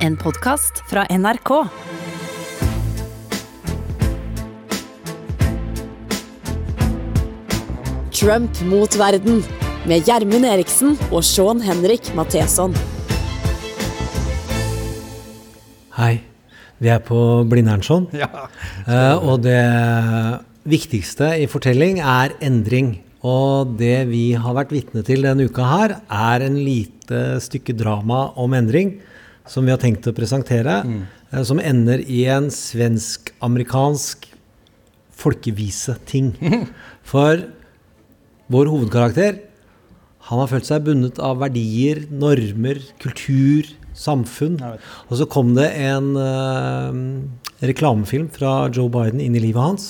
En podkast fra NRK. Trump mot verden med Gjermund Eriksen og Sean Henrik Matheson. Hei. Vi er på Blindern-sånn. Eh, og det viktigste i fortelling er endring. Og det vi har vært vitne til denne uka her, er en lite stykke drama om endring som vi har tenkt å presentere. eh, som ender i en svensk-amerikansk folkevise-ting. For vår hovedkarakter han har følt seg bundet av verdier, normer, kultur, samfunn. Og så kom det en eh, reklamefilm fra Joe Biden inn i livet hans.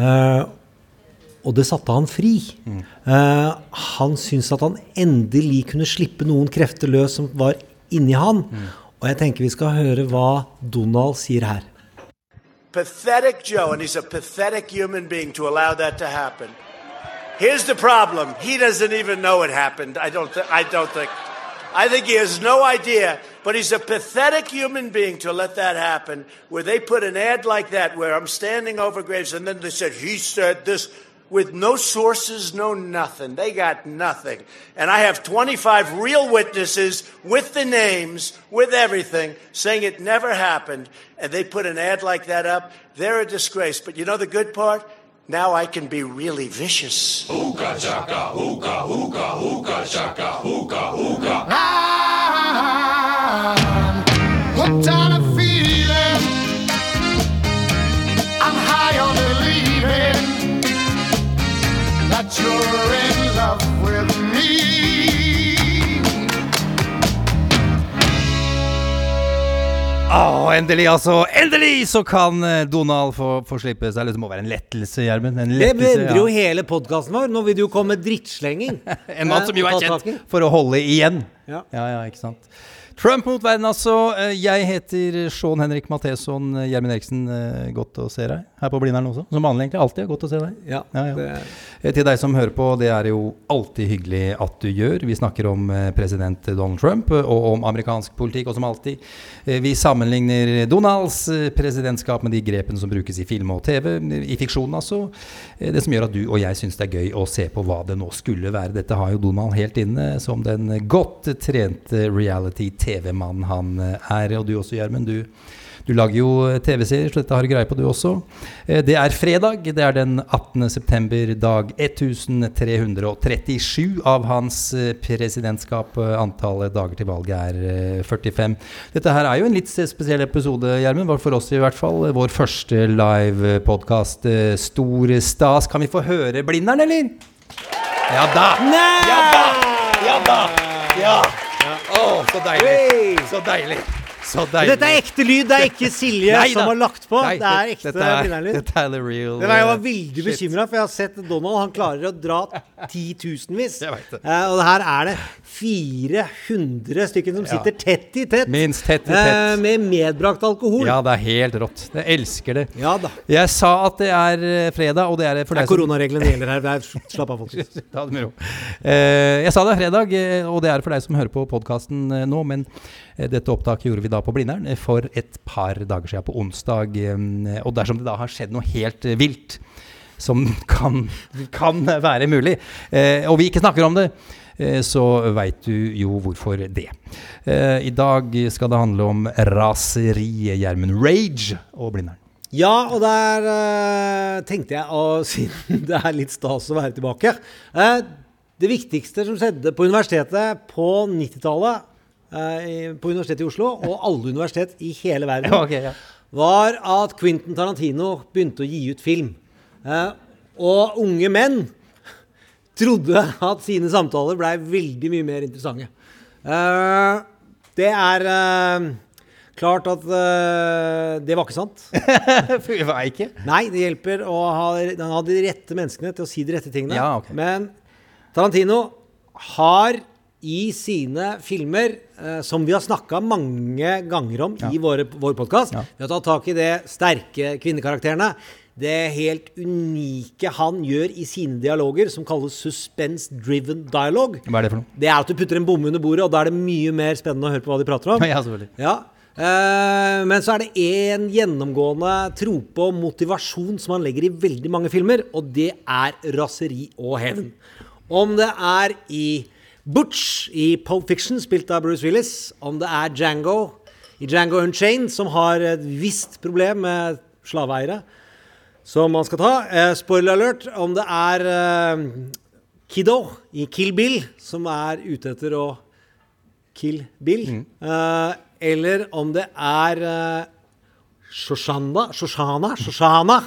eh, og det satte han fri. Eh, han syntes at han endelig kunne slippe noen krefter løs som var inni han. Og jeg tenker vi skal høre hva Donald sier her. pathetic Joe, and he's a pathetic human being to allow that to happen. Here's the problem: he doesn't even know it happened. I don't. I don't think. I think he has no idea. But he's a pathetic human being to let that happen. Where they put an ad like that, where I'm standing over graves, and then they said he said this. With no sources, no nothing. They got nothing. And I have 25 real witnesses with the names, with everything, saying it never happened. And they put an ad like that up. They're a disgrace. But you know the good part? Now I can be really vicious. Hooked that you're in love with me. Å, endelig, altså! Endelig så kan eh, Donald få, få slippe seg. Det må være en lettelse, Gjermund. Det endrer jo ja. hele podkasten vår. Nå vil det jo komme drittslenging. En mann som jo er kjent for å holde igjen. Ja. ja, ja ikke sant. Trump mot verden, altså. Eh, Jeg heter Sean Henrik Matheson. Eh, Gjermund Eriksen, eh, godt å se deg her på Blindern også. Som vanlig, egentlig. Alltid godt å se deg. Ja, Ja, ja. Til deg som hører på, det er jo alltid hyggelig at du gjør. Vi snakker om president Donald Trump og om amerikansk politikk, og som alltid. Vi sammenligner Donalds presidentskap med de grepene som brukes i film og TV, i fiksjonen altså. Det som gjør at du og jeg syns det er gøy å se på hva det nå skulle være. Dette har jo Donald helt inne som den godt trente reality-TV-mannen han eh, er. Og du også, Gjermund. Du du lager jo TV-serier, så dette har du greie på du også. Eh, Det er fredag, det er den 18. september, dag 1337 av hans eh, presidentskap. Eh, Antallet dager til valget er eh, 45. Dette her er jo en litt spesiell episode, Gjermund. For oss i hvert fall. Vår første live-podkast. Stor stas. Kan vi få høre Blindern, eller? Ja da! Ja da! Ja da! Ja! Å, så deilig. Så deilig. Dette er ekte lyd, det er ikke Silje Nei som har lagt på. Nei, det er ekte er- Blindern-lyd. Dette er the real Det var jeg var uh, veldig bekymra, for jeg har sett Donald. Han klarer å dra titusenvis. Jeg vet det. Eh, og her er det 400 stykker som sitter tett i tett. Minst tett i tett. Uh, med medbrakt alkohol. Ja, det er helt rått. Jeg elsker det. Ja. Jeg sa at det er eh, fredag, og det er det for deg som koronareglene gjelder her. Det er- Slapp av, folkens. Ta det med ro. Uh, jeg sa det er fredag, og det er for deg som hører på podkasten nå, men dette opptaket gjorde vi da på Blindern eh, for et par dager siden, på onsdag. eh, Og dersom det da har skjedd noe helt eh, vilt, som kan, kan være mulig, eh, og vi ikke snakker om det, eh, så veit du jo hvorfor det. Eh, I dag skal det handle om raseriet Gjermund. Rage og Blindern. Ja, og der eh, tenkte jeg, og siden det er litt stas å være tilbake eh, Det viktigste som skjedde på universitetet på 90-tallet, eh, i- på Universitetet i Oslo, og alle universitet i hele verden, ja. var at Quentin Tarantino begynte å gi ut film. Eh, og unge menn trodde at sine samtaler blei veldig mye mer interessante. Eh, det er eh, klart at eh, det var ikke sant. Hva ikke? Nei, det hjelper å ha, ha de rette menneskene til å si de rette tingene. Ja, okay. Men Tarantino har i sine filmer, eh, som vi har snakka mange ganger om i våre, vår podkast Ja. Vi har tatt tak i det sterke kvinnekarakterene. Det helt unike han gjør i sine dialoger, som kalles suspense-driven dialogue. Hva er det for noe? Det er at du putter en bomme under bordet, og da er det mye mer spennende å høre på hva de prater om. Ja, selvfølgelig. Ja. Eh, men så er det én gjennomgående trope og motivasjon som han legger i veldig mange filmer, og det er raseri og hevn. Om det er i Butch i Pulp Fiction, spilt av Bruce Willis, om det er Django i Django Unchained, som har et visst problem med slaveeiere, som man skal ta. Eh, spoiler alert om det er eh, Kiddo i Kill Bill, som er ute etter å kill Bill. Eh, eller om det er eh, Shoshana, Shoshana, Shoshana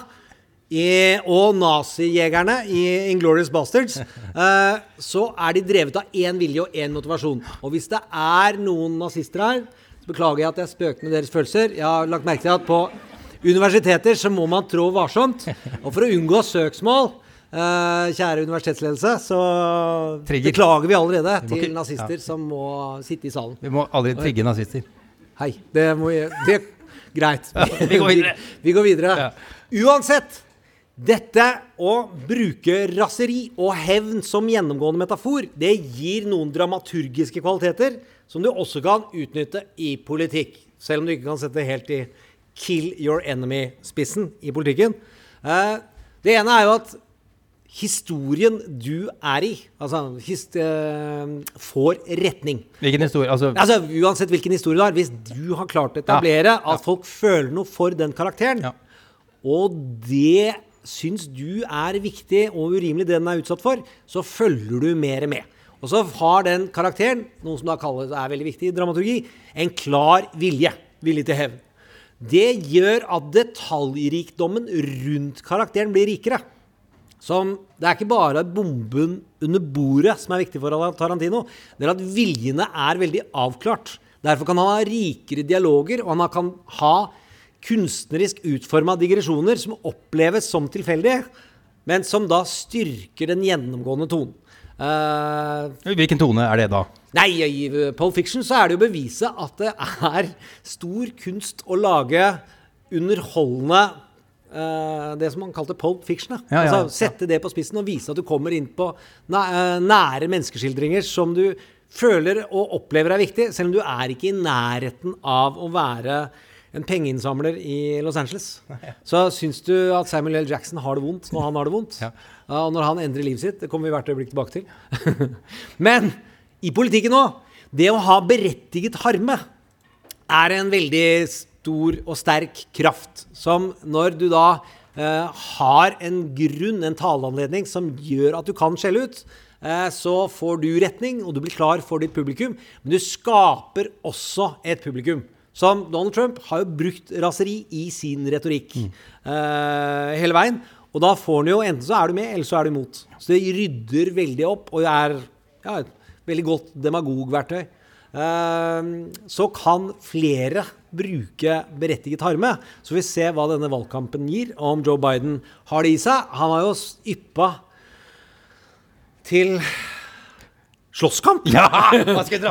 i, og nazijegerne i Inglorious Bastards, eh, så er de drevet av én vilje og én motivasjon. Og hvis det er noen nazister her, så beklager jeg at jeg spøker med deres følelser. Jeg har lagt merke til at på universiteter så må man trå varsomt. Og for å unngå søksmål, eh, kjære universitetsledelse, så Trigger. beklager vi allerede vi til ikke- nazister som må sitte i salen. Vi må aldri trigge nazister. Hei. Det må jeg det, Greit. vi går videre. Vi, går videre. Uansett. Dette å bruke raseri og hevn som gjennomgående metafor, det gir noen dramaturgiske kvaliteter som du også kan utnytte i politikk. Selv om du ikke kan sette helt i kill your enemy-spissen i politikken. Eh, det ene er jo at historien du er i, altså hist, eh, får retning. Hvilken historie? Altså, Altså, Uansett hvilken historie du har, hvis du har klart å etablere Ja, ja. at folk føler noe for den karakteren, Ja. og det syns du er viktig og urimelig, det den er utsatt for, så følger du mer med. Og så har den karakteren, noe som da kalles er veldig viktig i dramaturgi, en klar vilje. Vilje til hevn. Det gjør at detaljrikdommen rundt karakteren blir rikere. Som, det er ikke bare bomben under bordet som er viktig for Tarantino. Det er at viljene er veldig avklart. Derfor kan han ha rikere dialoger, og han kan ha kunstnerisk utforma digresjoner som oppleves som tilfeldige, men som da styrker den gjennomgående tonen. Uh, hvilken tone er det da? Nei, i Pulp Fiction så er det jo beviset at det er stor kunst å lage underholdende uh, Det som man kalte Pulp Fiction. Ja, ja, altså, sette det på spissen og vise at du kommer inn på eh, nære menneskeskildringer som du føler og opplever er viktig, selv om du er ikke i nærheten av å være en pengeinnsamler i Los Angeles. Så syns du at Samuel L. Jackson har det vondt når han har det vondt? Ja. Og når han endrer livet sitt. Det kommer vi hvert øyeblikk tilbake til. Men i politikken nå, det å ha berettiget harme er en veldig stor og sterk kraft. Som når du da eh, har en grunn, en taleanledning, som gjør at du kan skjelle ut, eh, så får du retning, og du blir klar for ditt publikum. Men du skaper også et publikum. Som Donald Trump har jo brukt raseri i sin retorikk eh, hele veien. Og da får han jo enten så er du med, eller så er du imot. Så det rydder veldig opp, og er ja, et veldig godt demagogverktøy. Uh, så kan flere bruke berettiget harme. Så vi ser hva denne valgkampen gir, og om Joe Biden har det i seg. Han har jo yppa til slåsskamp! Ja!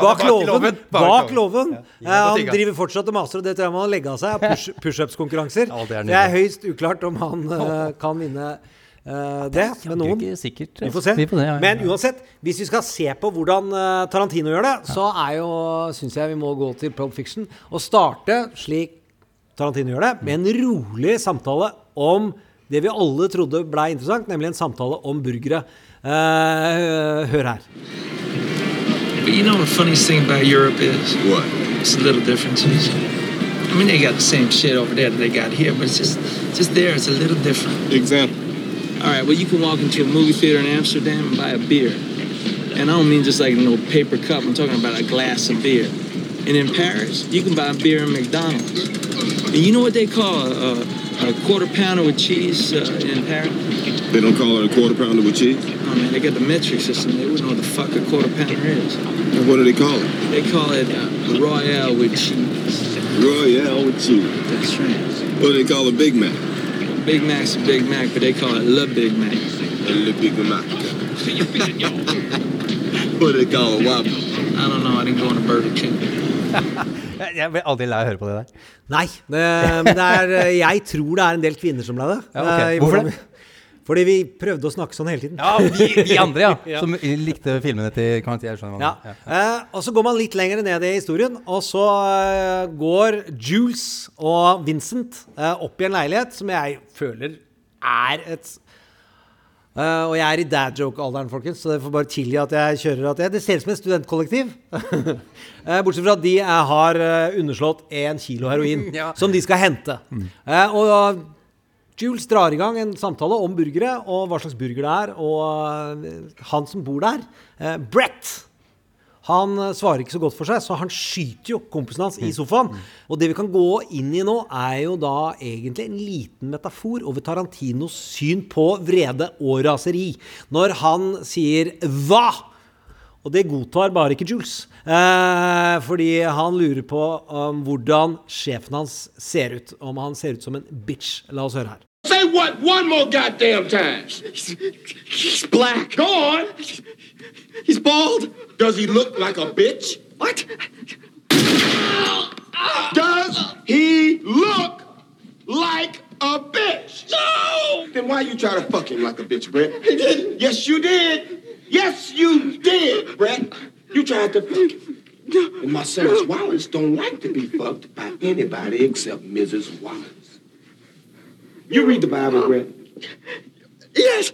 Bak låven! Bak låven. Ja, han driver fortsatt og maser, og det tror jeg må legge av seg. Push- Pushups-konkurranser. Ja, det det er høyst uklart om han uh, kan vinne uh, det med noen. Sikkert. Vi får se. Vi får se, ja, ja, Men uansett, hvis vi skal se på hvordan uh, Tarantino gjør det, så er jo, syns jeg vi må gå til Pulp Fiction og starte slik Tarantino gjør det, med en rolig samtale om det vi alle trodde ble interessant, nemlig en samtale om burgere. Eh, hør her. But you know the funniest thing about Europe is? What? It's the little differences. I mean, they got the same shit over there that they got here, but it's just, just there. It's a little different. Example. All right, well, you can walk into a movie theater in Amsterdam and buy a beer, and I don't mean just like a little paper cup. I'm talking about a glass of beer. And in Paris, you can buy beer in McDonald's. And you know what they call a, a, a quarter pounder with cheese uh, in Paris? They don't call it a quarter pounder with cheese? Oh man, they got the metric system. They wouldn't know what the fuck a quarter pounder is. And what do they call it? They call it uh, Royale with cheese. Royale with cheese. That's right. What do they call a Big Mac? Big Mac's a Big Mac, but they call it Le Big Mac. A Le Big Mac. what did it call a Whopper? I don't know. I didn't go into Burger King. Jeg- blir aldri lei av å høre på det der. Nei, det, men det er, jeg tror det er en del kvinner som ble det. Ja, ok. Eh, Hvorfor det? Fordi vi prøvde å snakke sånn hele tiden. Ja, vi, vi andre, ja. Ja. Som likte filmene til Quentin. Ja. Ja. Eh, og så går man litt lenger ned i historien, og så eh, går Jules og Vincent eh, opp i en leilighet som jeg føler er et eh, Og jeg er i dad joke-alderen, folkens, så dere får bare tilgi at jeg kjører at jeg, Det ser ut som et studentkollektiv. uh, Bortsett fra at de eh, har underslått én kilo heroin Ja. som de skal hente. Uh, og Jules drar i gang en samtale om burgere og hva slags burger det er, og han som bor der, Brett, han eh, svarer ikke så godt for seg, så han skyter jo kompisen hans i sofaen. Og det vi kan gå inn i nå, er jo da egentlig en liten metafor over Tarantinos syn på vrede og raseri. Når han sier 'hva'? Og det godtar bare ikke Jules. Eh, fordi han lurer på um, hvordan sjefen hans ser ut. Om han ser ut som en bitch. La oss høre her. Say what one more goddamn time. He's black. Go on. He's bald. Does he look like a bitch? What? Does he look like a bitch? No! Then why you try to fuck him like a bitch, Brett? He didn't. Yes, you did. Yes, you did, Brett. You tried to fuck him. And Marcellus Wallace don't like to be fucked by anybody except Mrs. Wallace. You read the Bible, Brett? Yes.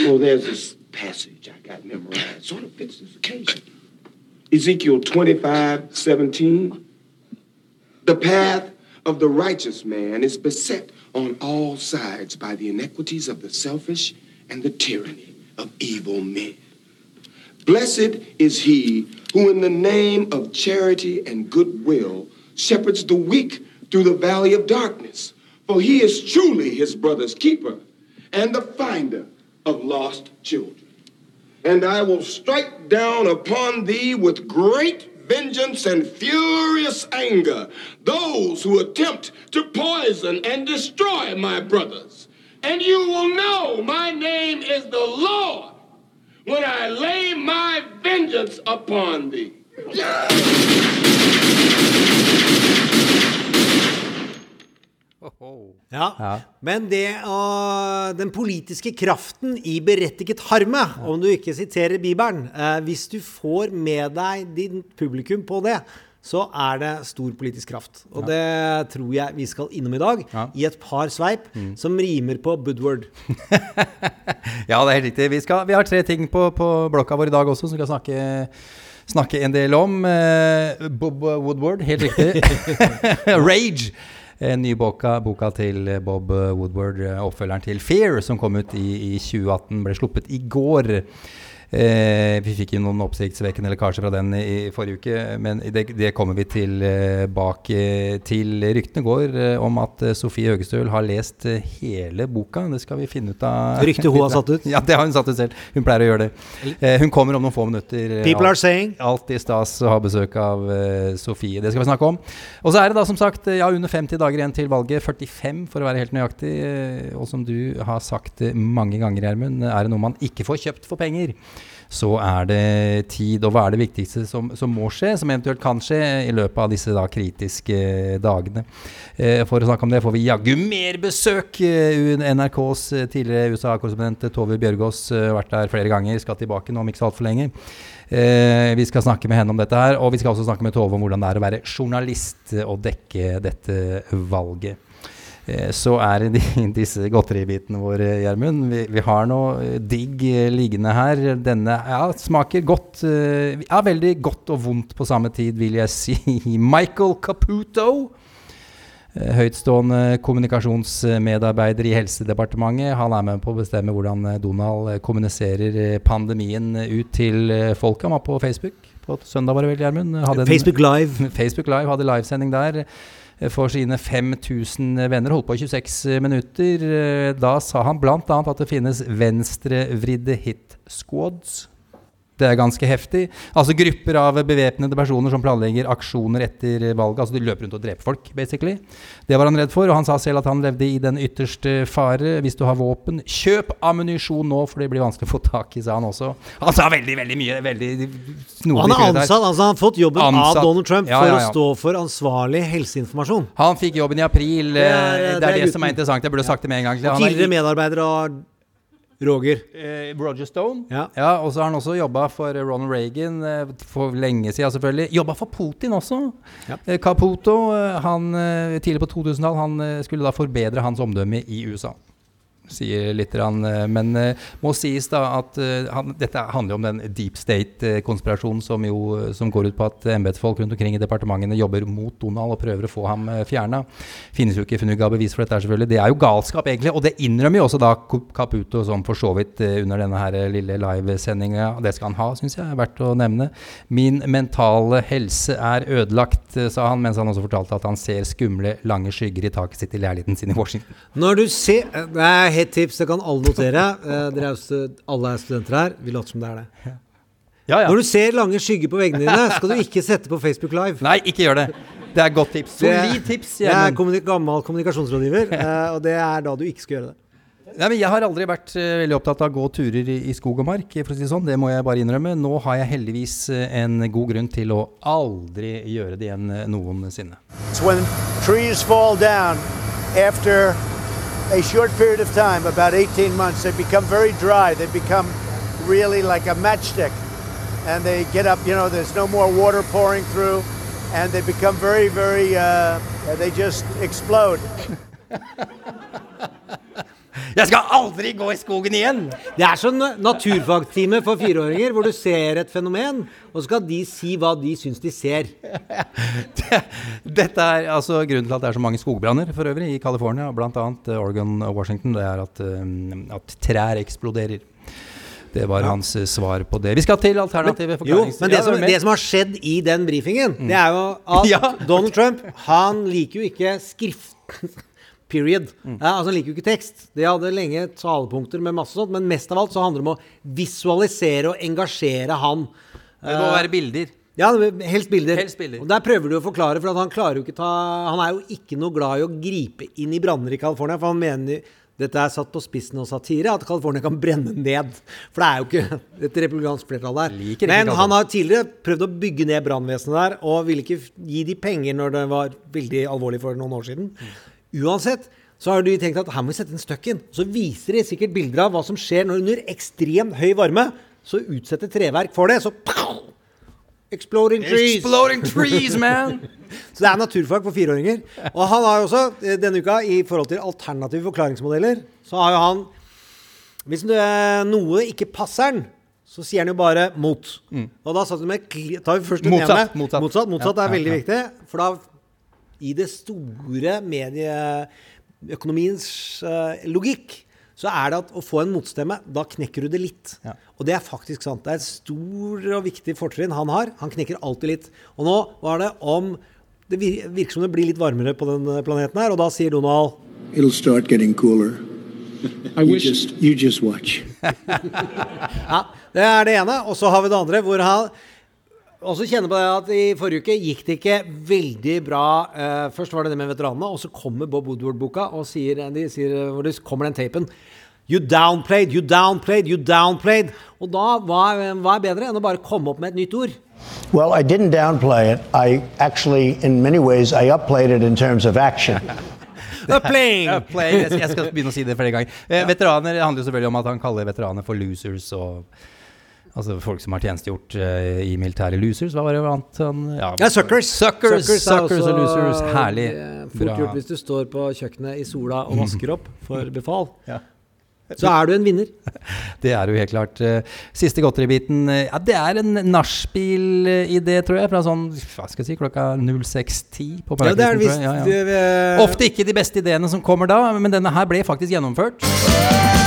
Well, there's this passage got memorized. Sort of fits this occasion. Ezekiel 25, 17. The path of the righteous man is beset on all sides by the iniquities of the selfish and the tyranny of evil men. Blessed is he who, in the name of charity and goodwill, shepherds the weak through the valley of darkness. For he is truly his brother's keeper and the finder of lost children. And I will strike down upon thee with great vengeance and furious anger those who attempt to poison and destroy my brothers. And you will know my name is the Lord when I lay my vengeance upon thee. Ja. Ja. Men det, uh, den politiske kraften i berettiget harme, om du ikke siterer Bibelen uh, Hvis du får med deg din publikum på det, så er det stor politisk kraft. Og det tror jeg vi skal innom i dag, Ja. i et par sveip som rimer på Budward. Ja, det er helt riktig. Vi, skal, vi har tre ting på, på blokka vår i dag også som vi skal snakke, snakke en del om. Uh, Bob Woodward, helt riktig. Rage. En ny boka, til Bob Woodward, eh, oppfølgeren til Fear, som kom ut i, i 2018, ble sluppet i går. Eh, vi fikk jo noen oppsiktsvekkende lekkasjer fra den i forrige uke, men det, det kommer vi tilbake til. Ryktene går eh, om at eh, Sofie Høgestøl har lest eh, hele boka. Det skal vi finne ut av. Ryktet hun har satt ut. Ja, det har hun satt ut selv. Hun pleier å gjøre det. Eh, hun kommer om noen få minutter. eh, People are alt- saying. Alltid stas å ha besøk av eh, Sofie. Det skal vi snakke om. Og så er det da som sagt eh, ja, under 50 dager igjen til valget. 45 for å være helt nøyaktig. eh, og som du har sagt eh, mange ganger, Gjermund, er det noe man ikke får kjøpt for penger, så er det tid. Og hva er det viktigste som, som må skje, som eventuelt kan skje i løpet av disse da kritiske eh, dagene? Eh, for å snakke om det får vi jaggu mer besøk. Eh, NRKs tidligere USA-korrespondent Tove Bjørgaas har vært der flere ganger, skal tilbake nå om ikke så altfor lenge. Vi skal snakke med henne om dette her, og vi skal også snakke med Tove om hvordan det er å være journalist og dekke dette valget. Eh, Så er det de, disse godteribitene våre, Gjermund. Vi, vi har noe eh, digg eh, liggende her. Denne ja, smaker godt. Ja, veldig godt og vondt på samme tid, vil jeg si. Michael Caputo. Høytstående kommunikasjonsmedarbeider i Helsedepartementet. Han er med på å bestemme hvordan Donald kommuniserer pandemien ut til folket. Han var på Facebook på søndag, var det vel, Gjermund? Facebook Live. Facebook Live hadde livesending der for sine 5000 venner. Holdt på i 26 minutter. Eh, Da sa han bl.a. at det finnes venstrevridde hit squads. Det er ganske heftig. Altså grupper av bevæpnede personer som planlegger aksjoner etter valget. Altså de løper rundt og dreper folk, basically. Det var han redd for, og han sa selv at han levde i den ytterste fare. Hvis du har våpen, kjøp ammunisjon nå, for det blir vanskelig å få tak i, sa han også. Han sa veldig, veldig mye. Veldig snodig. han er ansatt, altså han har fått jobben Ansatt. av Donald Trump Ja, for ja, å stå for ansvarlig helseinformasjon. Han fikk jobben i april. Det er- eh, det, det er er det som er interessant. Jeg burde sagt det med en gang. Han er- tidligere medarbeidere av Roger. Eh, Roger Stone. Ja. og så har han også jobba for Ronald Reagan eh, for lenge siden, selvfølgelig. Jobba for Putin også. Ja. Eh, Caputo, eh, han, eh, tidlig på 2000-tall, han eh, skulle da forbedre hans omdømme i USA. Sier litt, eh, men eh, må sies da at eh, han, dette handler om den deep state-konspirasjonen som jo som går ut på at embetsfolk rundt omkring i departementene jobber mot Donald og prøver å få ham fjerna. Finnes jo ikke funnet bevis for dette, selvfølgelig. Det er jo galskap, egentlig. Og det innrømmer jo også da Caputo, som for så vidt under denne her lille livesendinga. Det skal han ha, syns jeg er verdt å nevne. Min mentale helse er ødelagt, sa han, mens han også fortalte at han ser skumle, lange skygger i taket sitt i leiligheten sin i Washington. Når du ser Det er hett tips, det kan alle notere. Eh, Dere er jo alle er studenter her. Vi later som det er det. Ja, ja. Når du ser lange skygger på veggene dine, skal du ikke sette på Facebook Live. Nei, ikke gjør det. Det er godt tips. Solid tips. Jeg er kommunik gammel kommunikasjonsrådgiver, eh, og det er da du ikke skal gjøre det. Nei, men Jeg har aldri vært eh, veldig opptatt av å gå turer i, i skog og mark, for å si det sånn. Det må jeg bare innrømme. Nå har jeg heldigvis en god grunn til å aldri gjøre det igjen noensinne. It's when trees fall down after a short period of time, about 18 months, they become very dry. They become really like a matchstick. And they get up, you know, there's no more water pouring through. And they become very, very, uh, they just explode. Jeg skal aldri gå i skogen igjen! Det er sånn naturfagtime for fireåringer, hvor du ser et fenomen, og så skal de si hva de syns de ser. Dette er altså grunnen til at det er så mange skogbranner for øvrig i California, bl.a. Oregon og Washington. Det er at, eh, at trær eksploderer. Det var hans eh, svar på det. Vi skal til alternative Jo, men det som, det som har skjedd i den brifingen, det er jo at Ja. Donald Trump han liker jo ikke skrift. Period. Ja, altså Han liker jo ikke tekst. De hadde lenge talepunkter med masse sånt, men mest av alt så handler det om å visualisere og engasjere han. Det må være bilder. Ja, helst bilder. Helst bilder. Og Der prøver du å forklare, for at han klarer jo ikke ta Han er jo ikke noe glad i å gripe inn i branner i California, for han mener dette er satt på spissen og satire, at California kan brenne ned. For det er jo ikke et republikansk flertall der. Liker Men han har tidligere prøvd å bygge ned brannvesenet der, og ville ikke gi de penger når det var veldig alvorlig for noen år siden. Uansett så har de tenkt at her må vi sette en støkk inn. Så viser de sikkert bilder av hva som skjer når under ekstremt høy varme så utsetter treverk for det. Så pow! Exploding trees. Exploding trees, man! Så det er naturfag for fireåringer. Og han har jo også eh, denne uka, i forhold til alternative forklaringsmodeller, så har jo han Hvis det, noe ikke passer han, så sier han jo bare 'mot'. Og da satt du med tar vi først den Mm. Motsatt, ene. motsatt. Motsatt, motsatt Ja, er ja, veldig ja. viktig. For da, i det store medieøkonomiens eh, logikk, så er det at å få en motstemme, da knekker du det litt. Ja. Og det er faktisk sant. Det er et stor og viktig fortrinn han har. Han knekker alltid litt. Og nå var det om Det virker som det blir litt varmere på den planeten her, og da sier Donald It'll start getting cooler. I You just, you just watch. Ja, det er det ene. Og så har vi det andre, hvor han også kjenner på det at i forrige uke gikk det ikke veldig bra. Eh, først var det det med veteranene, og så kommer Bob Woodward-boka og sier, de sier, hvor det kommer den tapen. You downplayed, you downplayed, you downplayed. Og da, hva, hva er bedre enn å bare komme opp med et nytt ord? Well, I didn't downplay it. I actually, in many ways, I upplayed it in terms of action. Upplaying! Upplaying. Jeg jeg skal begynne å si det flere ganger. Eh, Veteraner handler jo selvfølgelig om at han kaller veteraner for losers og Altså folk som har tjenestegjort uh, i militære losers. Hva var det annet ja, Ja, suckers. Suckers, suckers, suckers og også, losers. Herlig. Fort Bra. gjort hvis du står på kjøkkenet i sola og vasker opp for befal. Ja. Så er du en vinner. Det er jo helt klart. Eh, Siste godteribiten eh, Ja, det er en nachspiel-idé, tror jeg, fra sånn hva skal jeg si, klokka 06.10 på Ja, det er visst. Ja, ja. Ofte ikke de beste ideene som kommer da, men denne her ble faktisk gjennomført.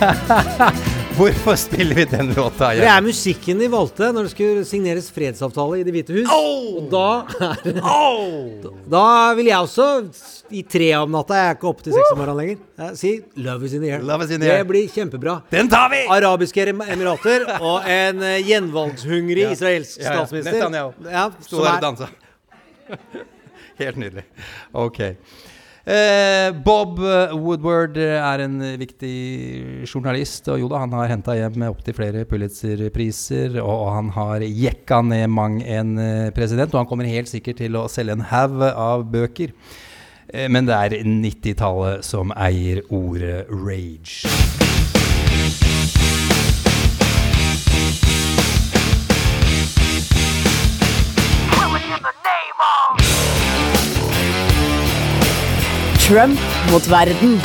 Hvorfor spiller vi den låta? Det er musikken de valgte når det skulle signeres fredsavtale i Det hvite hus. Og da, da vil jeg også i tre om natta, jeg er ikke oppe til seks om morgenen lenger, eh, si 'Love is in the air'. In the det air. blir kjempebra. Den tar vi! Arabiske emirater og en eh, gjenvalgshungrig Ja. israelsk Ja, ja. statsminister. Netanyahu. Ja, Sto der og dansa. Helt nydelig. Ok. Eh, Bob Woodward er en viktig journalist, og jo da, han har henta hjem opptil flere Pulitzer-priser, og han har jekka ned mang en eh, president, og han kommer helt sikkert til å selge en haug av bøker. Eh, Men det er 90-tallet som eier ordet rage. Trump mot verden.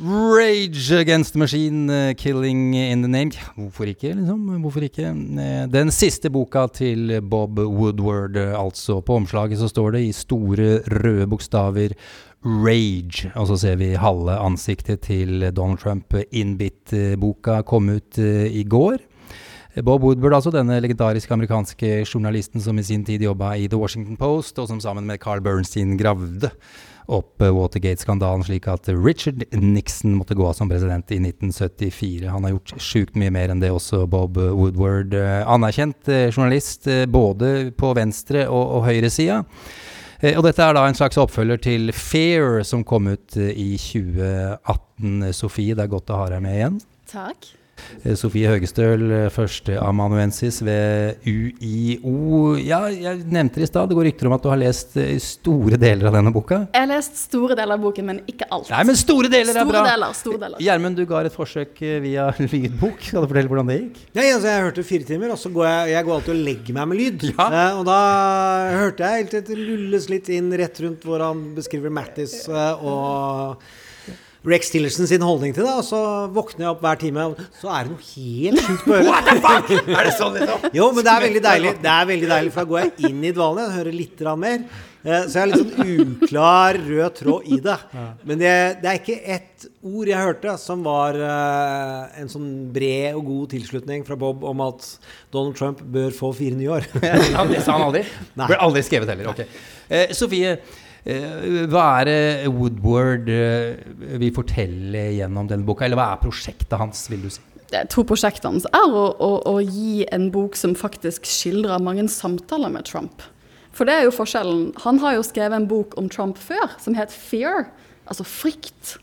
Rage Against the Machine, eh, Killing in the Name. Hvorfor ikke, liksom? Hvorfor ikke? Eh, Den siste boka til Bob Woodward, eh, altså. På omslaget så står det i store røde bokstaver Rage. Og så ser vi halve ansiktet til Donald Trump. Innbitt-boka kom ut i går. Bob Woodward, altså denne legendariske amerikanske journalisten som i sin tid jobba i The Washington Post, og som sammen med Carl Bernstein gravde opp Watergate-skandalen slik at Richard Nixon måtte gå av som president i 1974. Han har gjort sjukt mye mer enn det også, Bob Woodward. Eh, Anerkjent eh, journalist eh, både på venstre- og, og høyresida. Og dette er da en slags oppfølger til Fair, som kom ut i 2018. Sofie, det er godt å ha deg med igjen. Takk. Eh, Sofie Høgestøl, eh, førsteamanuensis ved UiO. Ja, jeg nevnte det i stad, det går rykter om at du har lest eh, store deler av denne boka? Jeg har lest store deler av boken, men ikke alt. Nei, men store deler er store bra! Deler, store deler. Gjermund, du ga et forsøk via lydbok. Skal du fortelle hvordan det gikk? Ja, altså, jeg hørte fire timer, og så går jeg, jeg går alltid og legger meg med lyd. Eh, og da hørte jeg helt det lulles litt inn rett rundt hvor han beskriver Mattis eh, og Rex Tillerson sin holdning til det, og så våkner jeg opp hver time, og så er det noe helt sjukt på øret. What the fuck? Er det sånn, liksom? Jo, men det er veldig deilig. Det er veldig deilig, For da går jeg inn i dvalen og hører litt mer. Eh, Så jeg har litt sånn uklar rød tråd i det. Men det, det er ikke ett ord jeg hørte som var eh, en sånn bred og god tilslutning fra Bob om at Donald Trump bør få fire nye år. Ja, det sa han aldri? Nei. Ble aldri skrevet heller. ok. Eh, Sofie, hva er det Woodward eh, vil fortelle gjennom denne boka? Eller hva er prosjektet hans, vil du si? Jeg tror prosjektet hans er å, å, å gi en bok som faktisk skildrer mange samtaler med Trump. For det er jo forskjellen. Han har jo skrevet en bok om Trump før, som het Fear, altså frykt,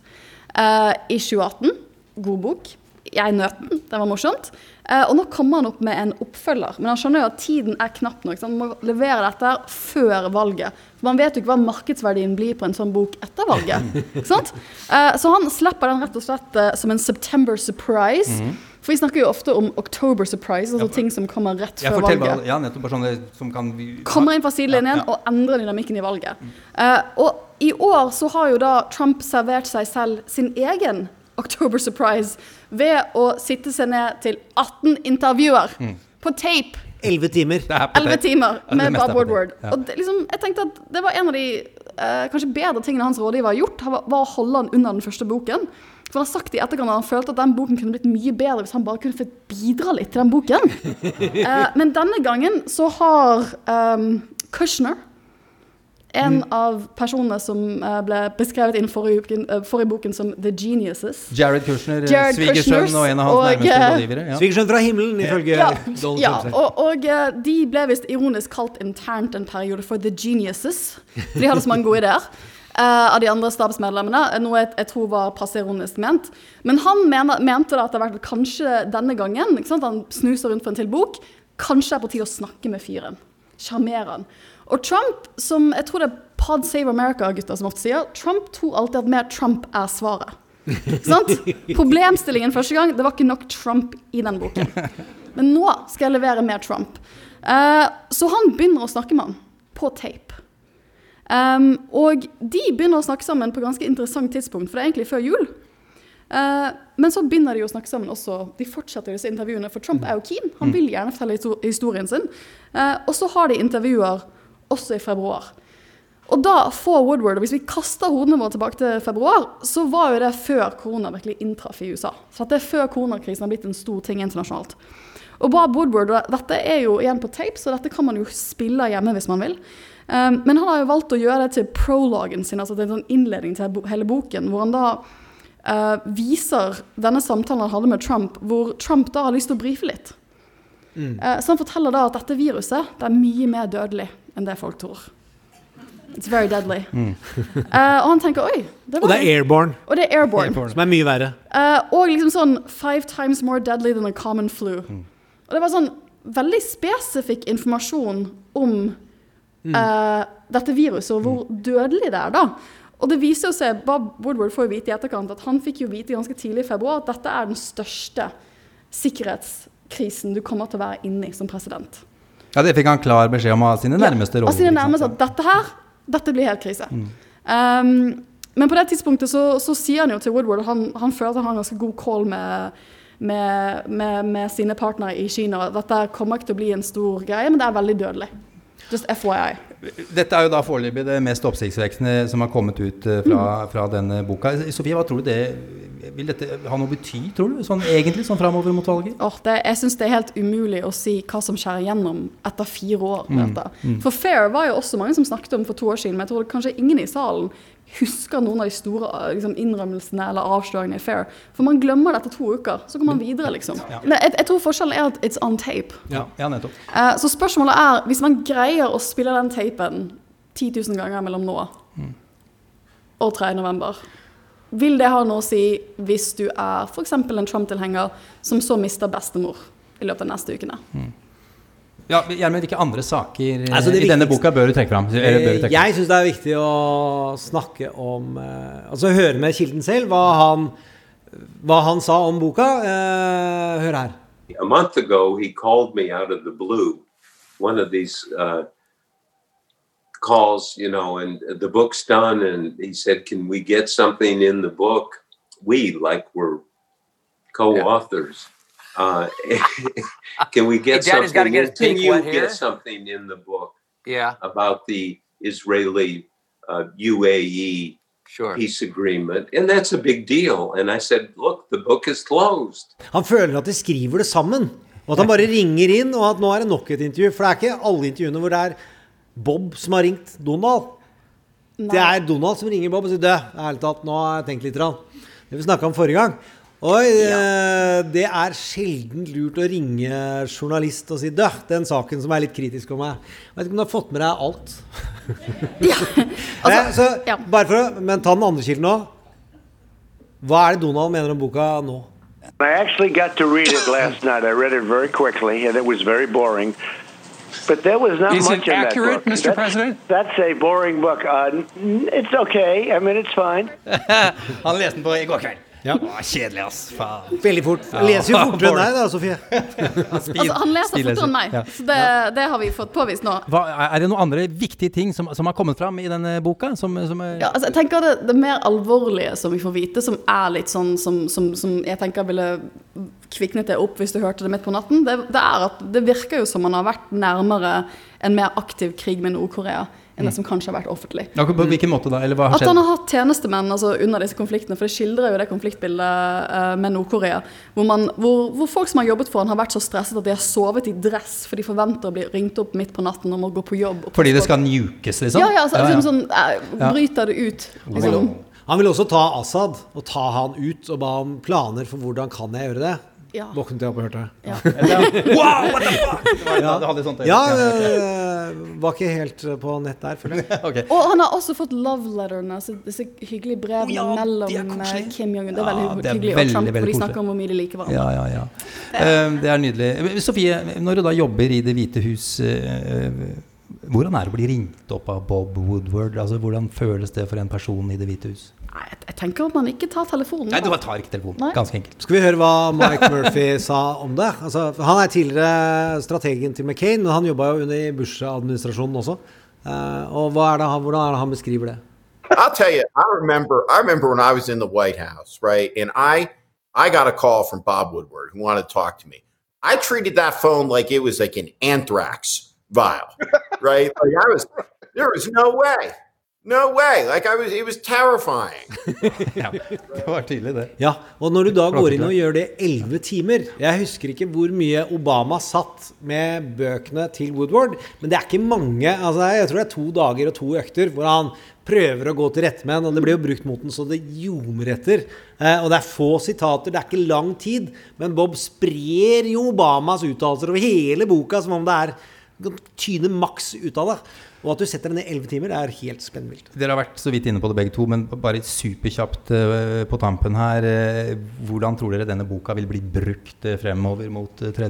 eh, i 2018. God bok. Jeg nøt den, det var morsomt. Eh, og nå kommer han opp med en oppfølger, men han skjønner jo at tiden er knapp nok. Så han må levere dette før valget. For man vet jo ikke hva markedsverdien blir på en sånn bok etter valget. Eh, så han slipper den rett og slett eh, som en September surprise. Mhm. For vi snakker jo ofte om October surprise, altså Ja, ting som kommer rett før valget Bare, ja, nettopp bare sånne som kan kommer inn fra sidelinjen Ja, ja. og endrer dynamikken i valget. Eh, og i år så har jo da Trump servert seg selv sin egen October surprise ved å sitte seg ned til 18 intervjuer Mm. på tape. Elleve timer. 11 timer med Bob Woodward. ja. Og det, liksom, jeg tenkte at det var en av de eh, kanskje bedre tingene hans rådgiver har gjort, var, var å holde han under den første boken. For han har sagt i etterkant at han følte at den boken kunne blitt mye bedre hvis han bare kunne fått bidra litt til den boken. Eh, men denne gangen så har um, Kushner, en Mm. av personene som eh, ble beskrevet i forrige, uken, eh, forrige boken som The Geniuses Jared Kushner, eh, svigersønn og en av hans og, nærmeste rådgivere. Ja. Svigersønn fra himmelen, ifølge ja, Donald ja, Trump og, og de ble visst ironisk kalt internt en periode for The Geniuses. For de hadde så mange gode ideer. Uh, av de andre stabsmedlemmene, noe jeg, jeg tror var passe ironisk ment. Men han mener, mente da at det var kanskje denne gangen ikke sant? Han snuser rundt for en til bok. Kanskje det er på tide å snakke med fyren. Sjarmere han. Og Trump, som jeg tror det er Pod Save America-gutter som ofte sier, Trump tror alltid at mer Trump er svaret. Sant? Problemstillingen første gang, det var ikke nok Trump i den boken. Men nå skal jeg levere mer Trump. Uh, så han begynner å snakke med han på tape. Um, og de begynner å snakke sammen på ganske interessant tidspunkt, for det er egentlig før jul. Uh, men så begynner de å snakke sammen også. De fortsetter disse intervjuene, for Trump er jo keen. Han vil gjerne fortelle historien sin. Uh, og så har de intervjuer også i februar. Og da får Woodward, og hvis vi kaster hodene våre tilbake til februar, så var jo det før korona virkelig inntraff i USA. Så at det er før koronakrisen har blitt en stor ting internasjonalt. Og Bob Woodward, og dette er jo igjen på tape, så dette kan man jo spille hjemme hvis man vil. Um, men han har jo valgt å gjøre det til prologen sin, altså til en sånn innledning til hele boken, hvor han da uh, viser denne samtalen han hadde med Trump, hvor Trump da har lyst til å brife litt. Mm. Uh, så han forteller da at dette viruset det er mye mer dødelig enn det folk tror. It's very deadly. Mm. uh, og han tenker oi det Og det er airborne. Og det er airborne. Som er mye verre. Uh, og liksom sånn five times more deadly than a common flu. Og det var sånn veldig spesifikk informasjon om eh, dette viruset og hvor dødelig det er, da. Og det viser jo seg, Bob Woodward får jo vite i etterkant at han fikk jo vite ganske tidlig i februar at dette er den største sikkerhetskrisen du kommer til å være inne i som president. Ja, Det fikk han klar beskjed om av sine nærmeste ja, råd. Av sine nærmeste at dette her, dette blir helt krise. Um, men på det tidspunktet så, så sier han jo til Woodward at han, han føler at han har ganske god call med, med, med, med sine partnere i Kina. Dette kommer ikke til å bli en stor greie, men det er veldig dødelig. Just FYI. Dette er jo da foreløpig det mest oppsiktsvekkende som har kommet ut eh, fra, fra denne boka. Sofie, hva tror du det Vil dette ha noe bety, tror du? Sånn egentlig, sånn framover mot valget? Oh, det, jeg syns det er helt umulig å si hva som skjærer gjennom etter fire år. Mm, mm. For Fair var jo også mange som snakket om for to år siden, men jeg tror kanskje ingen i salen husker noen av de store liksom, innrømmelsene eller avsløringene i Fair. For man glemmer det etter to uker, så går man videre, liksom. Ja. jeg, jeg tror forskjellen er at it's on tape. Ja, ja nettopp. Eh, så spørsmålet er, hvis man greier å spille den tapen 10 000 ganger mellom nå Mm. og 3. november, vil det ha noe å si hvis du er f.eks. en Trump-tilhenger som så mister bestemor i løpet av de neste ukene? Ja, Gjermund, hvilke andre saker eh, Altså, i denne boka bør du trekke fram? Trekke Jeg syns det er viktig å snakke om eh, Altså høre med kilden selv hva han, hva han sa om boka. Eh, hør her. A month ago, he called me out of the blue, one of these uh, calls, you know, and the book's done, and he said, "Can we get something in the book?" We, like we're co-authors. Uh, can we get Hey, Dad, gotta something? get in- his can you wet here. get something in the book? Yeah. About the Israeli uh, UAE Sure. peace agreement, and that's a big deal. And I said, "Look, the book is closed." Han føler at de skriver det sammen. Og at han bare ringer inn, og at nå er det nok et intervju. For det er ikke alle intervjuene hvor det er Bob som har ringt Donald. Det er Donald som ringer Bob og sier Du, ærlig talt, nå har jeg tenkt litt. grann. Det vi snakka om forrige gang. Oi, ja. det er sjelden lurt å ringe journalist og si 'dø, den saken som er litt kritisk om meg. Jeg vet ikke om du har fått med deg alt? Eh, så, bare for å, Men ta den andre kilden nå. Hva er det Donald mener om boka nå? I actually got to read it last night. I read it very quickly, and it was very boring. But there was not Is it in accurate, that book. Mr. That's- President? That's a boring book. Uh, it's okay. I mean, it's fine. Han leste den på i går kveld. Å, kjedelig, ass. Faen. Veldig fort. Ja. Leser jo fortere enn deg, da, Sofie. Altså, han leser fortere enn meg, Ja. så det, det har vi fått påvist nå. Hva, er det noen andre viktige ting som, som har kommet fram i denne boka? Som, som er, Ja, altså, jeg tenker det, det mer alvorlige som vi får vite, som er litt sånn som, som, som jeg tenker ville kviknet det opp hvis du hørte det midt på natten, det, det er at det virker jo som man har vært nærmere en mer aktiv krig med Nord-Korea enn det Mm. som kanskje har vært offentlig. Ja, på hvilken måte da? Eller hva har At han har hatt tjenestemenn altså, under disse konfliktene, for det skildrer jo det konfliktbildet uh, med Nord-Korea. Hvor, hvor, hvor folk som har jobbet for han har vært så stresset at de har sovet i dress, for de forventer å bli ringt opp midt på natten og må gå på jobb. og Fordi det skal njukes, liksom? Ja, ja, altså, liksom sånn, uh, bryter det ut. Liksom. Han vil også ta Assad og ta han ut og ba om planer for hvordan kan jeg gjøre det. Ja. Våknet jeg opp og hørte det. Ja. wow, what the fuck! Ja, det hadde sånt ja, ja, øh, var ikke helt øh, på nett der, føler jeg. Og han har også fått love letterne, altså disse hyggelige brevene mellom eh, Kim Jong-un. Det er veldig Ja, det er hyggelig. veldig, og Trump, veldig hvor de snakker om hvor mye de liker hverandre. Ja, ja, ja. Eh, Det er nydelig. Eh, Sofie, når du da jobber i Det hvite hus, uh, hvordan er det å bli ringt opp av Bob Woodward? Altså, hvordan føles det for en person i Det hvite hus? Jeg tenker at man ikke tar telefonen. Nei, du bare tar ikke telefonen. Nei. Ganske enkelt. Skal vi høre hva Mike Murphy sa om det? Altså, han er tidligere strategen til McCain, men han jobba jo under Bush-administrasjonen også. Uh, og hva er det han, hvordan er det han beskriver det? I'll tell you, I remember I remember when I was in the White House, right? And I I got a call from Bob Woodward who wanted to talk to me. I treated that phone like it was like an anthrax vial, right? Like I was there was no way. No way. Like I was it was terrifying. Det var tydelig, det. Ja, og når du da går inn og gjør det elleve timer Jeg husker ikke hvor mye Obama satt med bøkene til Woodward, men det er ikke mange. Altså, jeg tror det er to dager og to økter hvor han prøver å gå til rette med den, og det blir jo brukt mot den så det ljomer etter. Eh, og det er få sitater, det er ikke lang tid, men Bob sprer jo Obamas uttalelser over hele boka som om det er tyne maks ut av det. Og at du setter den i elleve timer, det er helt spennvilt. Dere har vært så vidt inne på det begge to, men bare superkjapt eh, på tampen her. eh, hvordan tror dere denne boka vil bli brukt eh, fremover mot eh, 3.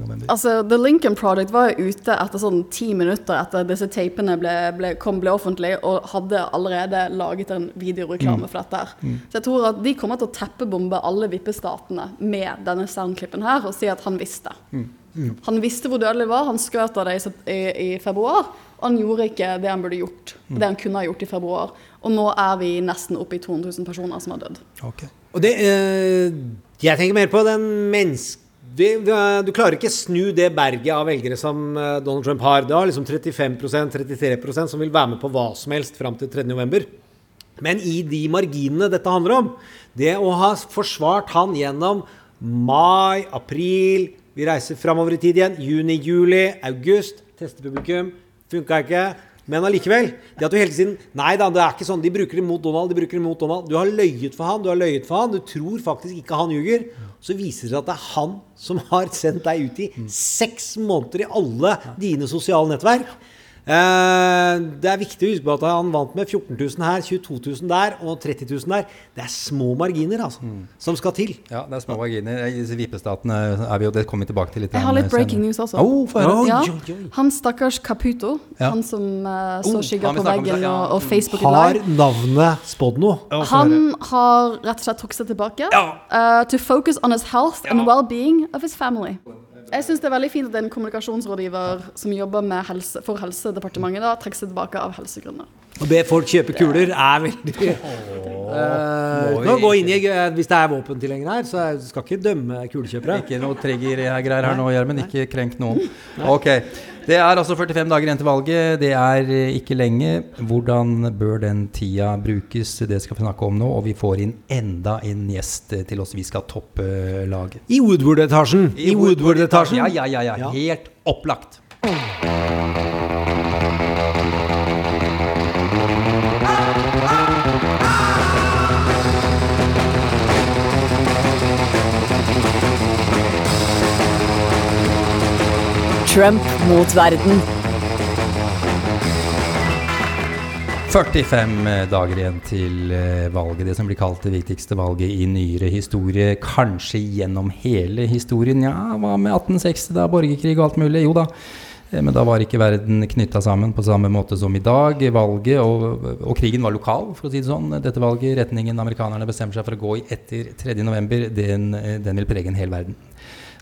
november? Altså, The Lincoln Project var jo ute etter sånn ti minutter etter disse tapene ble, ble, kom ble offentlig, og hadde allerede laget en videoreklame Mm. for dette. her. Mm. Så jeg tror at de kommer til å teppebombe alle vippestatene med denne soundklippen her, og si at han visste. Han visste hvor dødelig det var, han skjøt av det i, i, februar. Og han gjorde ikke det han burde gjort, Mm. det han kunne ha gjort i februar. Og nå er vi nesten oppe i 200 000 personer som har dødd. Og det eh, Jeg tenker mer på den menneske... Du klarer ikke snu det berget av velgere som eh, Donald Trump har. Det har liksom 35% 33% som vil være med på hva som helst fram til 3. november. Men i de marginene dette handler om, det å ha forsvart han gjennom mai, april Vi reiser framover i tid igjen. Juni, juli, august. Tester publikum. Funka ikke. Men allikevel. Det at du hele tiden Nei da, det er ikke sånn. De bruker det mot Donald. de bruker det mot Donald. Du har løyet for han, du har løyet for han. Du tror faktisk ikke han ljuger. Så viser det seg at det er han som har sendt deg ut i seks måneder i alle dine sosiale nettverk. Eh, det er viktig å huske på at han vant med 14 000 her, 22 000 der og 30 000 der. Det er små marginer altså, som skal til. Ja, det er små marginer. I disse vippestatene er vi jo Det kommer vi tilbake til litt. Jeg har litt senere. breaking news også. Oh, oh, ja. jo, oi. Han stakkars Caputo, Ja. han som uh, så Oh, skygger på veggen ja. og, og Facebook Har navnet spådd noe? Han har rett og slett trukket seg tilbake. Uh, to focus on his health and well-being of his family. Jeg syns det er veldig fint at en kommunikasjonsrådgiver som jobber med helse, for Helsedepartementet, da, trekker seg tilbake av helsegrunner. Å be folk kjøpe kuler er veldig Uh, Nå gå inn i eh, Hvis det er våpentilhengere her, så skal ikke dømme kulekjøpere. Ikke noe trigger-greier her nå, Gjermund. Ikke krenk noen. Ok. Det er altså 45 dager igjen til valget. Det er eh, ikke lenge. Hvordan bør den tida brukes? Det skal vi snakke om nå. Og vi får inn enda en gjest til oss. Vi skal toppe eh, laget. I Woodward-etasjen. I Woodward-etasjen. Ja, ja, ja, ja. Helt opplagt. Trump mot verden. 45 dager igjen til eh, valget, det som blir kalt det viktigste valget i nyere historie. Kanskje gjennom hele historien. Ja, hva med 1860, da? Borgerkrig og alt mulig? Jo da. Eh, Men da var ikke verden knytta sammen på samme måte som i dag. Valget og, og krigen var lokal, for å si det sånn. Dette valget, retningen amerikanerne bestemmer seg for å gå i etter 3.11, den, eh, den vil prege en hel verden.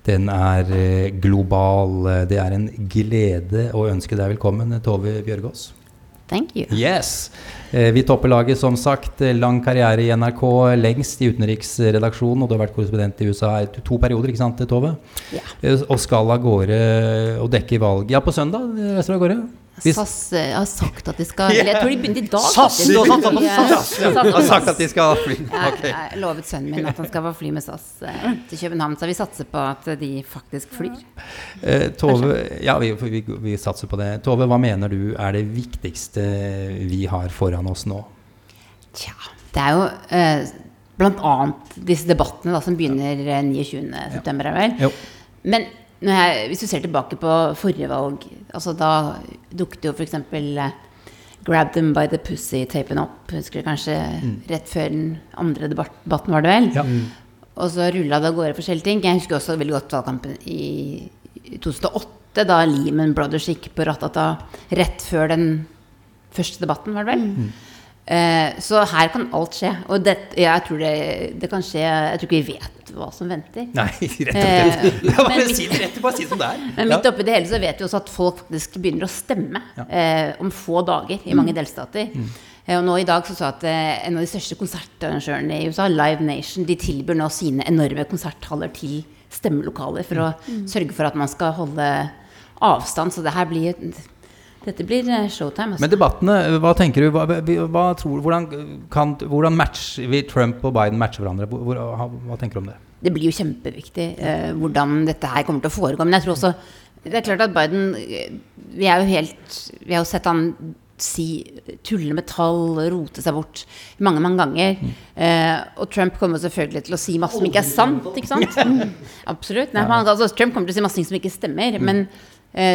Den er eh, global. Det er en glede å ønske deg velkommen, Tove Bjørgaas. Thank you. Yes. Eh, Vi topper laget, som sagt. Eh, Lang karriere i NRK, lengst i utenriksredaksjonen. Og du har vært korrespondent i USA i to- perioder, ikke sant, Tove? Eh, Og skal av gårde og dekke valg. Ja, på søndag reiser du av gårde? Hvis- SAS eh, har sagt at de skal Eller jeg tror de begynte i dag. SAS, De, ja. Har sagt at de skal fly. Jeg, jeg lovet sønnen min at han skal få fly med SAS eh, til København, så vi satser på at de faktisk flyr. Eh, Tove, ja, vi, vi, vi satser på det. Tove, hva mener du er det viktigste vi har foran oss nå? Det er jo eh, annet disse debattene da, som begynner eh, 29.9., er vel. Jo. Men jeg, hvis du ser tilbake på forrige valg, altså da dukket jo f.eks. Eh, Grab them by the pussy-tapen opp, husker du kanskje Mm. rett før den andre debatten, var det vel? Ja. Og så rulla det av gårde forskjellige ting. Jeg husker også veldig godt valgkampen i 2008, da Lehman Brothers gikk på Ratata rett før den første debatten, var det vel? Mm. Eh, så her kan alt skje. Og det, jeg tror det, det kan skje Jeg tror ikke vi vet hva som venter. Nei, rett og Eh, slett. Ja, bare si det rett, bare si det som det er. Men midt Ja. oppi det hele så vet vi også at folk faktisk begynner å stemme eh, om få dager i mange Mm. delstater. Mm. Eh, og nå i dag så sa at eh, en av de største konsertarrangørene i USA, Live Nation, de tilbyr nå sine enorme konserthaller til stemmelokaler for å Mm. sørge for at man skal holde avstand. Så det her blir dette blir eh, showtime. Altså. Men debattene, hva tenker du? Hva, hva tror, hvordan, kan, hvordan matcher vi Trump og Biden matcher hverandre? Hvor, hva, hva tenker du om det? det blir jo kjempeviktig eh, hvordan dette her kommer til å foregå. Men jeg tror også Det er klart at Biden eh, Vi er jo helt Vi har jo sett han si, tulle med tall, rote seg bort mange, mange ganger. Eh, og Trump kommer selvfølgelig til å si masse som ikke er sant, ikke sant? Mm. Absolutt. Nei, han, altså, Trump kommer til å si masse ting som ikke stemmer. Men eh,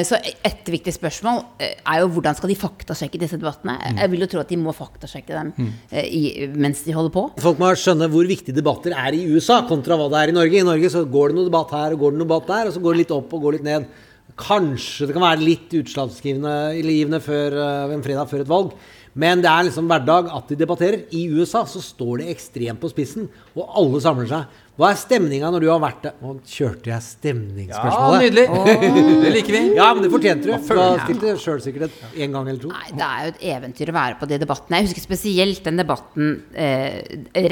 så et viktig spørsmål eh, er jo hvordan skal de faktasjekke disse debattene? Jeg vil jo tro at de må faktasjekke dem eh, i, mens de holder på. Folk må skjønne hvor viktige debatter er i USA kontra hva det er i Norge. I Norge så går det noe debatt her og går det noe debatt der, og så går det litt opp og går litt ned. Kanskje det kan være litt utslagsgivende før, eh, en fredag før et valg. Men det er liksom hverdag at de debatterer. I USA så står det ekstremt på spissen, og alle samler seg. Hva er stemninga når du har vært der? Nå kjørte jeg stemningsspørsmålet. Ja, nydelig. Det liker vi. Ja, men det fortjente du. Da stilte du? sjøl sikkert et- en gang eller to. Nei, det er jo et eventyr å være på de debattene. Jeg husker spesielt den debatten eh,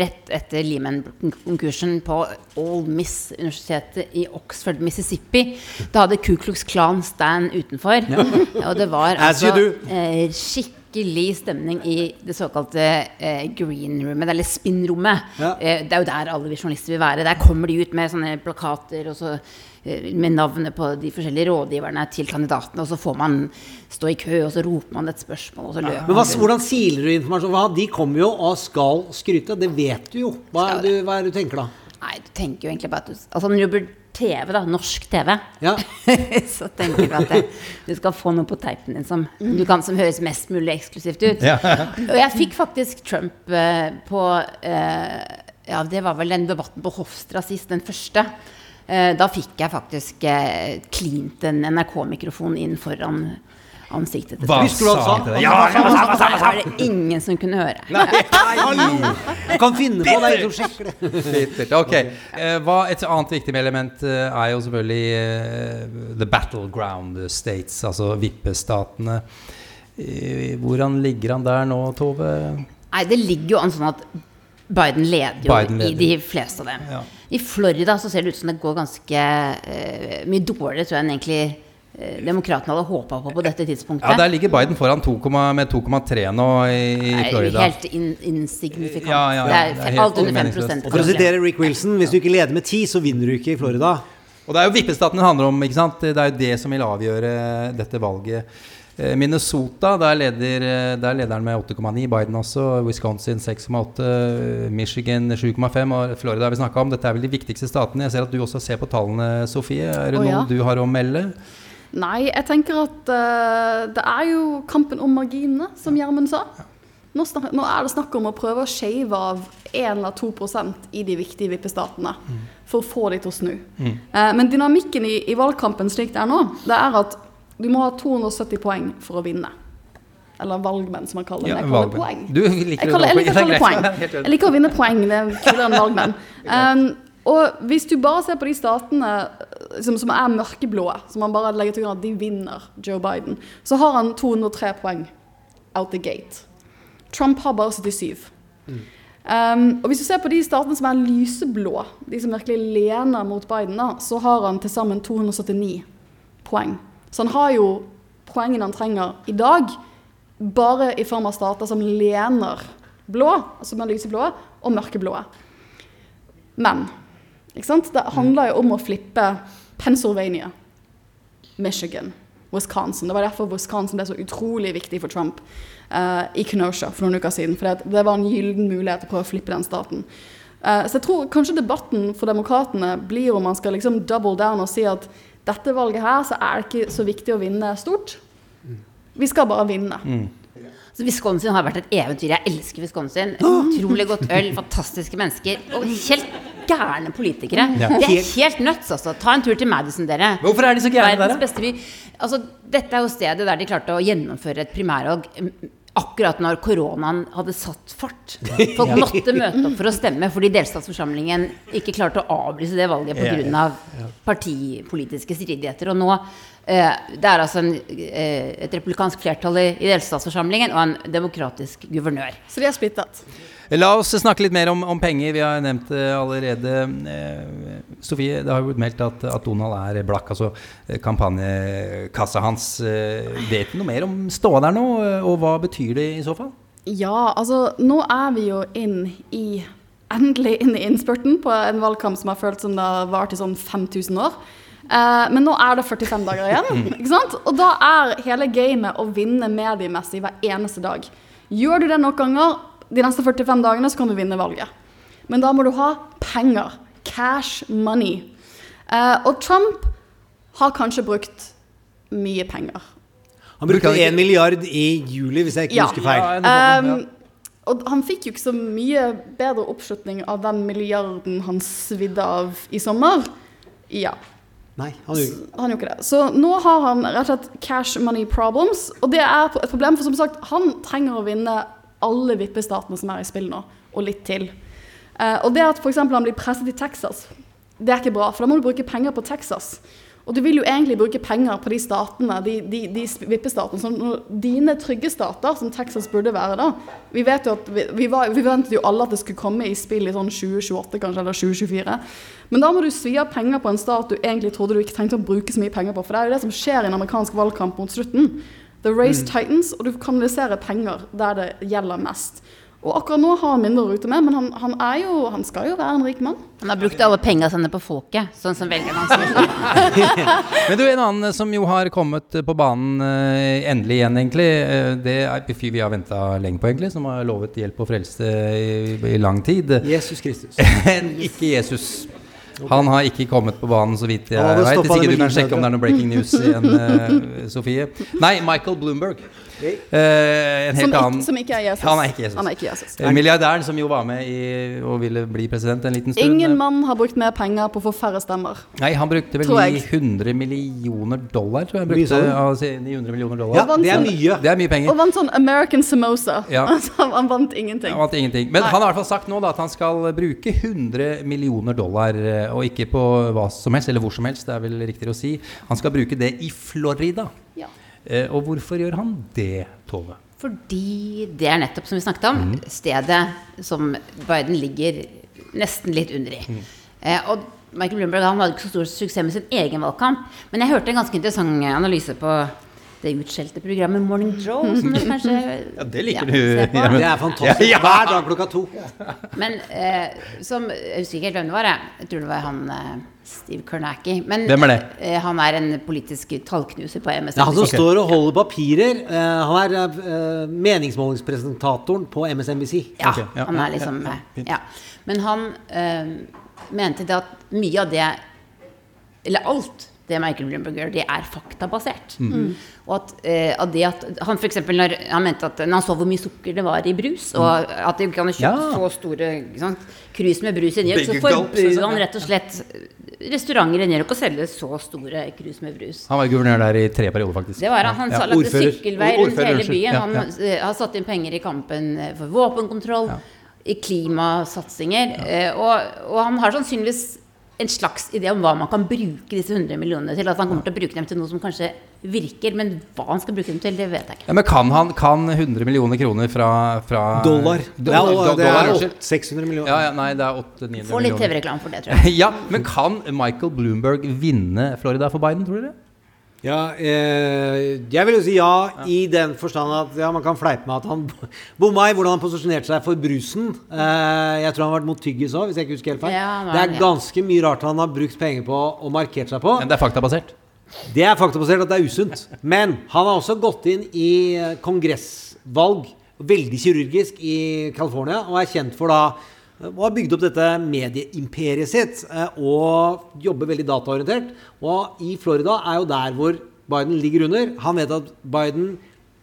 rett etter Lehman-konkursen på Old Miss-universitetet i Oxford, Mississippi. Da hadde Ku Klux Klan stand utenfor. Og det var altså eh, skikkelig stemning i det såkalte eh, green roomet, eller spin-rommet. Ja. Eh, det er jo der alle vi journalister vil være. Der kommer de ut med sånne plakater og så, eh, med navnet på de forskjellige rådgiverne til kandidatene, og så får man stå i kø, og så roper man et spørsmål, og så løper Men hva, hvordan siler du informasjon? Hva, de kommer jo og skal skryte, det vet du jo. Hva er du, hva er det du tenker da? Nei, du tenker jo egentlig bare at du Altså når du jobber TV, da, norsk TV, Ja. så tenker du at det, du skal få noe på teipen din som, du kan, som høres mest mulig eksklusivt ut. Ja. Og jeg fikk faktisk Trump eh, på eh, Ja, det var vel den debatten på Hofstra sist, den første. Eh, da fikk jeg faktisk eh, klint en NRK-mikrofon inn foran ansiktet til Hva sa Visste du hva han sa? sa? Ja, Ja, ja, ja, det var det ingen som kunne høre. Nei, Du kan finne på det, du sjekker det. Bittert. Ok. Eh, hva, et annet viktig element eh, er jo selvfølgelig eh, the battleground states, altså vippestatene. Hvordan ligger han der nå, Tove? Nei, det ligger jo an sånn at Biden leder jo Biden leder. i de fleste av dem. Ja. I Florida så ser det ut som det går ganske uh, mye dårligere, tror jeg, enn egentlig demokratene hadde håpa på på dette tidspunktet. Ja, Der ligger Biden foran 2, med 2,3 nå i, i Florida. Helt in insignifikant. Ja, ja, ja. Det er, Det er alt under 5 meningsløst. Og for å sitere Rick Wilson, hvis du ikke leder med 10, så vinner du ikke i Florida. Og det er jo vippestaten det handler om. ikke sant? Det er jo det som vil avgjøre dette valget. Eh, Minnesota, der leder, eh, der leder han med 8,9. Biden også. Wisconsin 6,8. Michigan 7,5. Og Florida har vi snakka om. Dette er vel de viktigste statene. Jeg ser at du også ser på tallene, Sofie. Er det Å, noe du har å melde? Nei, jeg tenker at uh, det er jo kampen om marginene, som Gjermund sa. Nå, snak, nå er det snakk om å prøve å shave av 1 eller 2 i de viktige vippestatene for å få de til å snu. Mm. Uh, men dynamikken i, i valgkampen slik det er nå, det er at du må ha 270 poeng for å vinne. Eller valgmenn, som man kaller det. Ja, jeg kaller poeng. Du liker jeg, kaller, jeg liker å kalle det poeng. Jeg liker å vinne poeng. Det er kulere enn valgmenn. Um, og hvis du bare ser på de statene som, som er mørkeblå, som man bare legger til grunn at de vinner Joe Biden, så har han 203 poeng out the gate. Trump har bare 77. Um, og hvis du ser på de statene som er lyseblå, de som virkelig lener mot Biden, da, så har han til sammen 279 poeng. Så han har jo poengene han trenger i dag, bare i form av stater som lener blå, som er lyseblå, og mørkeblå. Men det handler jo om å flippe Pennsylvania, Michigan, Wisconsin. Det var derfor Wisconsin ble så utrolig viktig for Trump uh, i Kenosha for noen uker siden. For det, var en gyllen mulighet til å prøve å flippe den staten. Uh, så jeg tror kanskje debatten for demokratene blir om man skal liksom double down og si at dette valget her så er det ikke så viktig å vinne stort. Vi skal bare vinne. Så Wisconsin har vært et eventyr. Jeg elsker Wisconsin. Utrolig godt øl, fantastiske mennesker og helt gærne politikere. Ja. Det er helt nuts, altså. Ta en tur til Madison, dere. Hvorfor er de så gærne der, da? Altså, dette er jo stedet der de klarte å gjennomføre et primærvalg akkurat når koronaen hadde satt fart. Folk måtte møte opp for å stemme fordi delstatsforsamlingen ikke klarte å avlyse det valget pga. av partipolitiske stridigheter. Og nå eh, Det er altså en, eh, et republikansk flertall i, i delstatsforsamlingen og en demokratisk guvernør. Så de er splittet. La oss snakke litt mer om, om penger. Vi har nevnt det allerede. Eh, Sofie, det har jo blitt meldt at, at Donald er blakk. Altså eh, kampanjekassa hans. Eh, vet du noe mer om ståa der nå, eh, og hva betyr det i så fall? Ja, altså nå er vi jo inn i Endelig inn i innspurten på en valgkamp som har følt som det har vart i sånn 5000 år. Eh, men nå er det 45 dager igjen, ikke sant? og da er hele gamet å vinne mediemessig hver eneste dag. Gjør du det nok ganger de neste 45 dagene, så kan du vinne valget. Men da må du ha penger. Cash money. Eh, og Trump har kanskje brukt mye penger. Han brukte én milliard i juli, hvis jeg ikke Ja. husker feil. Um, og han fikk jo ikke så mye bedre oppslutning av den milliarden han svidde av i sommer. Ja. Nei, han gjorde Han gjorde ikke det. Så nå har han rett og slett cash money problems. Og det er et problem, for som sagt, han trenger å vinne alle vippestatene som er i spill nå, og litt til. Eh, og det at f.eks. han blir presset i Texas, det er ikke bra, for da må du bruke penger på Texas. Og du vil jo egentlig bruke penger på de statene, de, de, de vippestatene, som dine trygge stater, som Texas burde være da. Vi vet jo at vi, vi, var, vi ventet jo alle at det skulle komme i spill i sånn 2028 kanskje, eller 2024. Men da må du svi av penger på en stat du egentlig trodde du ikke trengte å bruke så mye penger på. For det er jo det som skjer i en amerikansk valgkamp mot slutten. The race Mm. tightens, og du kanaliserer penger der det gjelder mest. Og akkurat nå har han mindre å rute med, men han, han, er jo, han skal jo være en rik mann. Han har brukt alle pengene sine på folket, sånn som velgerne hans. Men du, en annen som jo har kommet på banen eh, endelig igjen, egentlig. eh, det er en fyr vi har venta lenge på, egentlig. Som har lovet hjelp og frelse i, i lang tid. Jesus Kristus. ikke Jesus. Han har ikke kommet på banen, så vidt jeg veit. Hvis ikke du kan sjekke om det er noe breaking news igjen, eh, Sofie. Nei, Michael Bloomberg. Eh, en helt Som, annen ikke, som ikke er Jesus. Han er ikke Jesus. Han er ikke Jesus. Eh, Milliardæren som jo var med i, og ville bli president en liten stund. Ingen mann har brukt mer penger på å få færre stemmer. Nei, han brukte vel 900 millioner dollar, tror jeg. han brukte du? av 900 millioner dollar. Ja, det er mye. Det er mye penger. Og vant sånn American Samosa. Ja. Altså, han vant ingenting. Han vant ingenting. Men Nei. han har i hvert fall sagt nå da, at han skal bruke 100 millioner dollar, eh, og ikke på hva som helst, eller hvor som helst, det er vel riktigere å si. Han skal bruke det i Florida. Eh, og hvorfor gjør han det, Tove? Fordi det er nettopp som vi snakket om, stedet som Biden ligger nesten litt under i. Eh, og Michael Bloomberg han hadde ikke så stor suksess med sin egen valgkamp. Men jeg hørte en ganske interessant analyse på det utskjelte programmet Morning Joe. Som det kanskje Ja, det liker ja, du. Det er fantastisk. Ja, ja. Hver dag klokka to. Men eh, som Jeg husker ikke helt hvem det var. Jeg, jeg tror det var han eh, Steve Kernacki. Men Hvem er det? eh, han er en politisk tallknuser på MSNBC. Er han som står og holder papirer. Eh, han er uh, meningsmålingspresentatoren på MSNBC. Ja, ja, han er liksom ja, ja, ja. Men han eh, mente det at mye av det Eller alt det Michael Bloomberg gjør, det er faktabasert. Mm. Og at, eh, at det at han for eksempel når han mente at når han så hvor mye sukker det var i brus, og at de ikke hadde kjøpt Ja. så store krus med brus i New York, så forbød liksom. han rett og slett restauranter i New York å selge så store krus med brus. Han var guvernør der i tre perioder, faktisk. Det var han. Han Ja, sa lagde ordfører. sykkelvei rundt Ordfører, hele byen. Han ja. eh, har satt inn penger i kampen eh, for våpenkontroll, i klimasatsinger. eh, Og, og han har sannsynligvis en slags idé om hva man kan bruke disse 100 millionene til. At han kommer til å bruke dem til noe som kanskje virker, men hva han skal bruke dem til, det vet jeg ikke. Ja, men kan han kan 100 millioner kroner fra, fra Dollar. Det er, Dollar, det dollar, er unnskyld. 600 millioner. Ja, ja, nei, det er 800-900 Få litt TV-reklame for det, tror jeg. ja, men kan Michael Bloomberg vinne Florida for Biden, tror dere? Ja, eh, jeg vil jo si ja, i den forstand at ja, man kan fleipe med at han bomma i hvordan han posisjonerte seg for brusen. Eh, jeg tror han har vært mot tyggis òg, hvis jeg ikke husker helt feil. Ja, det er ganske mye rart han har brukt penger på og markert seg på. Men det er faktabasert. Det er faktabasert at det er usunt. Men han har også gått inn i eh, kongressvalg, veldig kirurgisk, i California, og er kjent for da og har bygd opp dette medieimperiet sitt eh, og jobber veldig dataorientert. Og i Florida er jo der hvor Biden ligger under. Han vet at Biden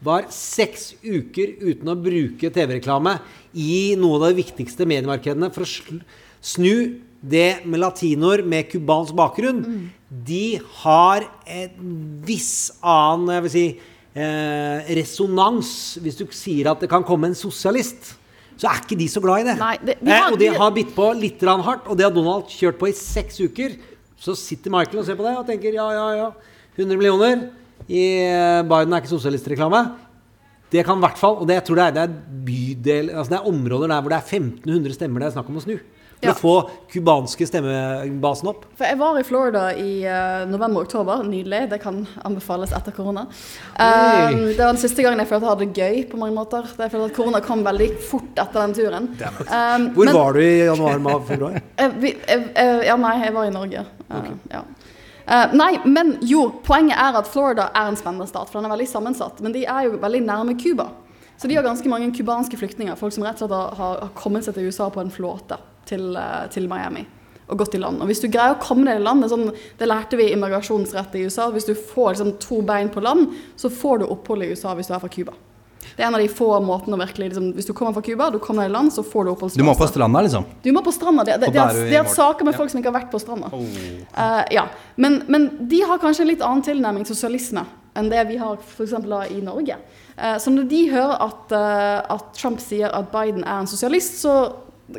var seks uker uten å bruke TV-reklame i noen av de viktigste mediemarkedene for å snu det med latinoer med cubansk bakgrunn. De har en viss annen jeg vil si, eh, resonans hvis du sier at det kan komme en sosialist. Så er ikke de så glad i det. Nei, det- vi eh, og de har bitt på litt hardt, og det har Donald kjørt på i seks uker. Så sitter Michael og ser på det og tenker ja, ja, ja. 100 millioner i eh, Biden er ikke sosialistreklame. Det kan i hvert fall, og det jeg tror det er, det er bydel, altså det er områder der hvor det er 1500 stemmer det er snakk om å snu. For Ja. å få cubanske stemmebasen opp. For jeg var i Florida i uh, november-oktober. Nydelig. Det kan anbefales etter korona. Um, det var den siste gangen jeg følte jeg hadde det gøy på mange måter. Jeg følte at Korona kom veldig fort etter den turen. Um, Hvor var du i januar, med februar? Eh, eh, eh, ja, nei, jeg var i Norge. Eh, ja. Uh, nei, men jo, poenget er at Florida er en spennende stat, for den er veldig sammensatt. Men de er jo veldig nærme Cuba. Så de har ganske mange cubanske flyktninger. Folk som rett og slett har har kommet seg til USA på en flåte til, eh, til Miami. Og gått i land. Og hvis du greier å komme deg i land, det, sånn, det lærte vi i immigrasjonsrett i USA, hvis du får liksom, to bein på land, så får du opphold i USA hvis du er fra Cuba. Det er en av de få måtene å virkelig liksom, Hvis du kommer fra Cuba, du kommer deg i land, så får du Du må oppholdstillatelse. på stranda, liksom? Du må på stranda. Det, det, det, er, det er saker med folk som ikke har vært på stranda. Eh, ja. men, men de har kanskje en litt annen tilnærming til sosialisme enn det vi har for eksempel i Norge. Eh, så når de hører at, at Trump sier at Biden er en sosialist, så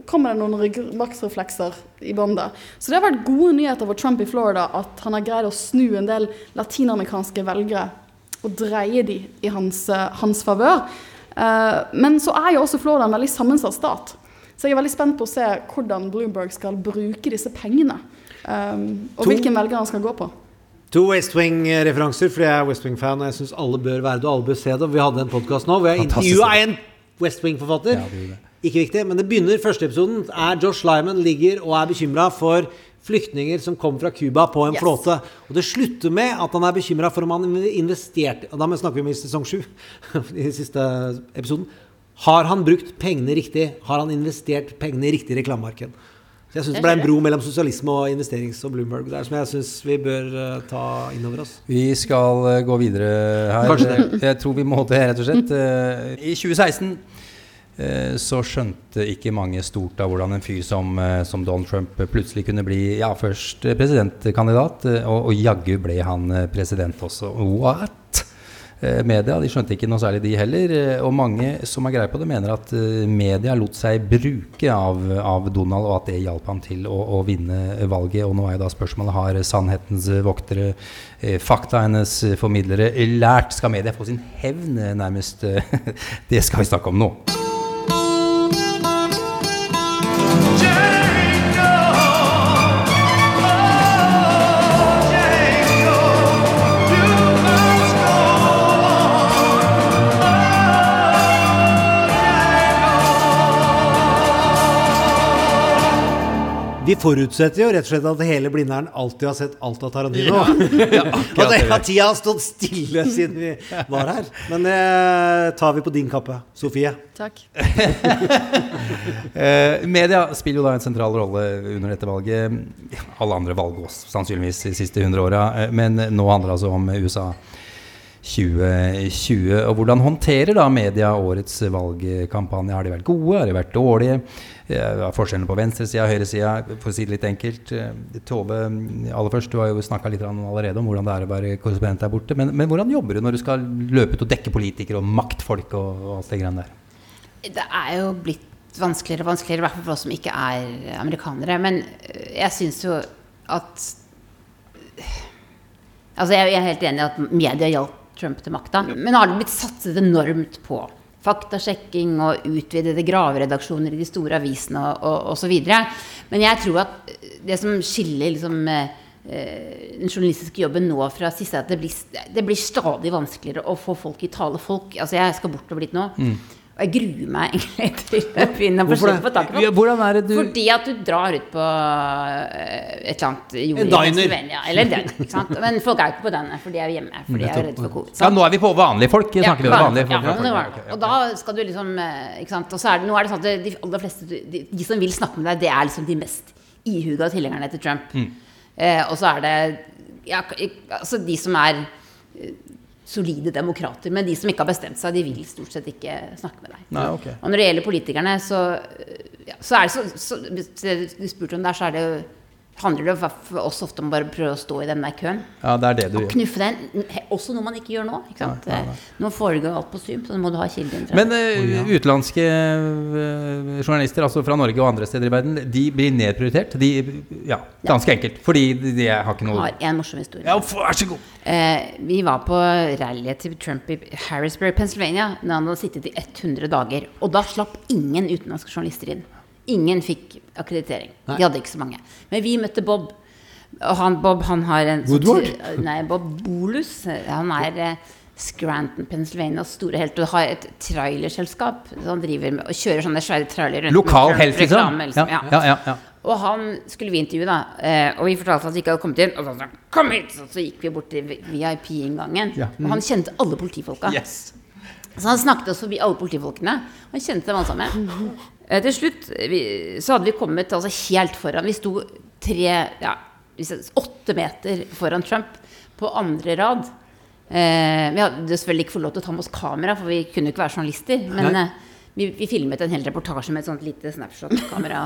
kommer det noen maksreflekser i bånda. Så det har vært gode nyheter for Trump i Florida at han har greid å snu en del latinamerikanske velgere og dreie de i hans, eh, hans favør. Eh, men så er jo også Florida en veldig sammensatt stat. Så jeg er veldig spent på å se hvordan Bloomberg skal bruke disse pengene. Um, og hvilken velger han skal gå på. To West Wing-referanser, fordi jeg er West Wing-fan, og jeg syns alle bør være det, og alle bør se det. Vi hadde en podkast nå hvor jeg intervjua en West Wing-forfatter. Ikke viktig, men det begynner første episoden. er Josh Lyman ligger og er bekymra for flyktninger som kommer fra Cuba på en Yes. flåte. Og det slutter med at han er bekymra for om han investerte Og da snakker vi om i sesong sju, i siste episoden. Har han brukt pengene riktig? Har han investert pengene i riktig reklamemarked? Så jeg syns det ble en bro mellom sosialisme og investerings- og Bloomberg. Det er som jeg syns vi bør eh, ta inn over oss. Vi skal eh, gå videre her. Kanskje det. Jeg tror vi må det, rett og slett. Eh, I 2016 eh, så skjønte ikke mange stort av hvordan en fyr som, eh, som Donald Trump plutselig kunne bli ja, først eh, presidentkandidat, eh, og, og jaggu ble han eh, president også. What? Eh, Media de skjønte ikke noe særlig, de heller. eh, Og mange som er greie på det, mener at eh, media lot seg bruke av, av Donald, og at det hjalp ham til å, å vinne valget. Og nå er jo da spørsmålet har sannhetens voktere, faktaenes formidlere, lært? Skal media få sin hevn, eh, nærmest? eh, Det skal vi snakke om nå. Vi forutsetter jo rett og slett at hele Blindern alltid har sett alt av Tarantino. Ja. Ja, og det har tida stått stille siden vi var her. Men det tar vi på din kappe, Sofie. Takk. Eh, media spiller jo da en sentral rolle under dette valget. Alle andre valg også, sannsynligvis de siste 100 åra. Eh, men nå handler det altså om USA 2020. Og hvordan håndterer da media årets valgkampanje? Har de vært gode? Har de vært dårlige? Eh, Hva er forskjellen på venstresida og høyresida? For å si det litt enkelt. eh, Tove, aller først, du har jo snakka litt allerede om hvordan det er å være korrespondent der borte. Men, men hvordan jobber du når du skal løpe ut og dekke politikere og maktfolk og, og alt det greiene der? Det er jo blitt vanskeligere og vanskeligere, i hvert fall for oss som ikke er amerikanere. Men øh, jeg syns jo at Altså, jeg er helt enig i at media hjalp Trump til makta. Men har det blitt satset enormt på faktasjekking og utvidede graveredaksjoner i de store avisene og, videre. Men jeg tror at det som skiller liksom eh, den journalistiske jobben nå fra siste, er at det blir, det blir stadig vanskeligere å få folk i tale. Folk, altså Jeg skal bortover dit nå. Mm. Og jeg gruer meg egentlig til å begynne å forsøke å få tak i. Ja, du- Fordi at du drar ut på eh, et eller annet jord En i diner. Eller den, ikke sant? Men folk er jo ikke på den, for de er jo hjemme. For de er redde for covid. Ja, nå er vi på vanlige folk. Snakker vi om vanlige ja, folk. men det var det. Og da skal du liksom eh, ikke sant? Og så er det, nå er det sånn at de aller fleste de, de som vil snakke med deg, det er liksom de mest ihuga tilhengerne til Trump. Mm. Eh, og så er det ja, altså de som er solide demokrater. Men de som ikke har bestemt seg, de vil stort sett ikke snakke med deg. Nei, okay. Og når det gjelder politikerne, så, ja, så er det så, så du spurte om det, så er det jo handler det for oss ofte om bare å prøve å stå i den der køen. Ja, det er det du Og gjør. knuffe den. Også noe man ikke gjør nå. Ikke sant? Nei, nei, nei. Nå foregår alt på Zoom, så nå må du ha kilden. Men uh, utenlandske uh, journalister, altså fra Norge og andre steder i verden, de blir nedprioritert. De, ja, ganske enkelt. Fordi de, de har ikke noe har en morsom historie. Ja, vær så god. Uh, vi var på rallyet til Trump i Harrisburg, Pennsylvania, når han hadde sittet i 100 dager. Og da slapp ingen utenlandske journalister inn. Ingen fikk akkreditering. Nei. De hadde ikke så mange. Men vi møtte Bob. Og han, Bob han har en sånn Woodward? Nei, Bob Bolus. Han er eh, Scranton, Pennsylvanias store helt. Og har et trailerselskap. Så han driver med, og kjører sånne svære trailere rundt. Lokal helt, liksom? liksom. Ja, ja, ja, ja. Og han skulle vi intervjue, da. eh, Og vi fortalte at vi ikke hadde kommet inn. Og så sa han kom hit! Så, så gikk vi bort til VIP-inngangen. Ja. Og han kjente alle politifolka. Yes. Så han snakket oss forbi alle politifolkene. Og Han kjente dem alle sammen. Eh, til slutt vi, så hadde vi kommet altså, helt foran. Vi sto tre, ja, åtte meter foran Trump på andre rad. Eh, vi hadde selvfølgelig ikke fått lov til å ta med oss kamera, for vi kunne ikke være journalister. Men vi, vi filmet en hel reportasje med et sånt lite Snapshot-kamera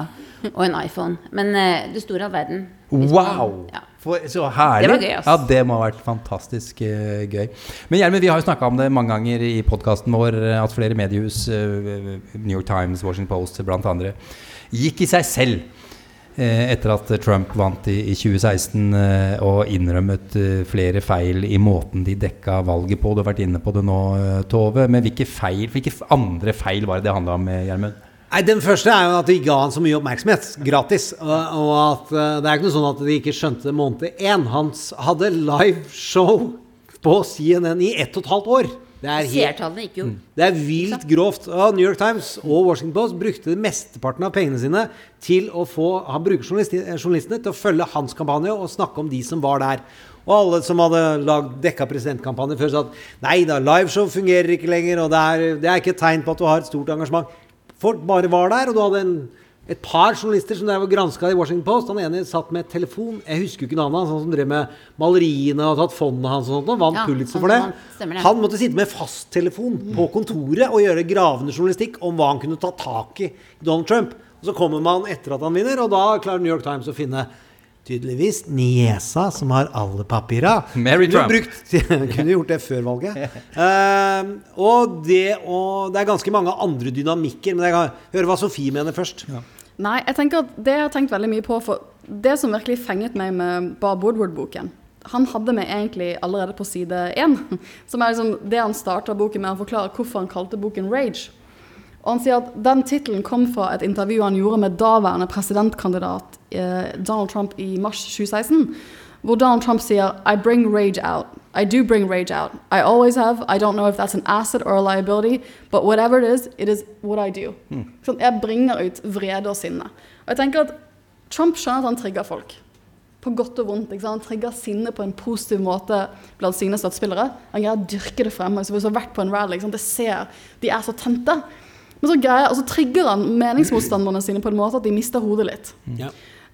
og en iPhone. Men uh, det store av all verden. Wow! Ja. For, så herlig. Det var gøy. Ja, det må ha vært fantastisk uh, gøy. Men Gjermund, vi har jo snakka om det mange ganger i podkasten vår, eh, at flere mediehus, uh, New York Times, Washington Post blant andre, gikk i seg selv eh, etter at Trump vant i, i 2016 eh, og innrømmet eh, flere feil i måten de dekka valget på. Du har vært inne på det nå, eh, Tove. Men hvilke feil, hvilke andre feil var det det handla om, eh, Gjermund? Nei, Den første er jo at de ga han så mye oppmerksomhet gratis. Og, og at eh, det er ikke noe sånn at de ikke skjønte måned én. Han s- hadde liveshow på CNN i ett og et halvt år. Det er, helt, jo det er vilt grovt. Og New York Times og Washington Post brukte mesteparten av pengene sine til å få Han bruker eh, journalistene til å følge hans kampanje og snakke om de som var der. Og alle som hadde lagd dekka presidentkampanje før, sa at nei da, liveshow fungerer ikke lenger, og det er, det er ikke et tegn på at du har et stort engasjement. Folk bare var der, og du hadde en, et par journalister som drev og granska i Washington Post. Han ene satt med telefon, jeg husker ikke navnet hans, han som drev med maleriene og tatt fondet hans og sånt, vant Ja, Pulitzer han for det. det. Han måtte sitte med fasttelefon på kontoret og gjøre gravende journalistikk om hva han kunne ta tak i i Donald Trump. Og så kommer man etter at han vinner, og da klarer New York Times å finne tydeligvis niesa som har alle papira. Mary Trump. Brukt, kunne gjort det før valget. Uh, og, det, og det er ganske mange andre dynamikker, men jeg kan høre hva Sofie mener først. Nei, jeg tenker at det jeg har tenkt veldig mye på For det som virkelig fenget meg med Bob Woodward-boken Han hadde meg egentlig allerede på side én. Som er liksom det han starta boken med. Han forklarer hvorfor han kalte boken 'Rage'. Og han sier at den tittelen kom fra et intervju han gjorde med daværende presidentkandidat eh, Donald Trump i mars 2016. Hvor Donald Trump sier I bring rage out. I do bring rage out. I always have. I don't know if that's an asset or a liability, but whatever it is, it is what I do. Sånn, jeg bringer ut vrede og sinne. Og jeg tenker at Trump skjønner at han trigger folk. På godt og vondt. Han trigger sinne på en positiv måte blant sine støttespillere. Han greier å dyrke det fremme. Så hvis du har vært på en rally, det ser, de er så tente. Men så, greier, og så trigger han meningsmotstanderne sine på en måte at de mister hodet litt. Ja.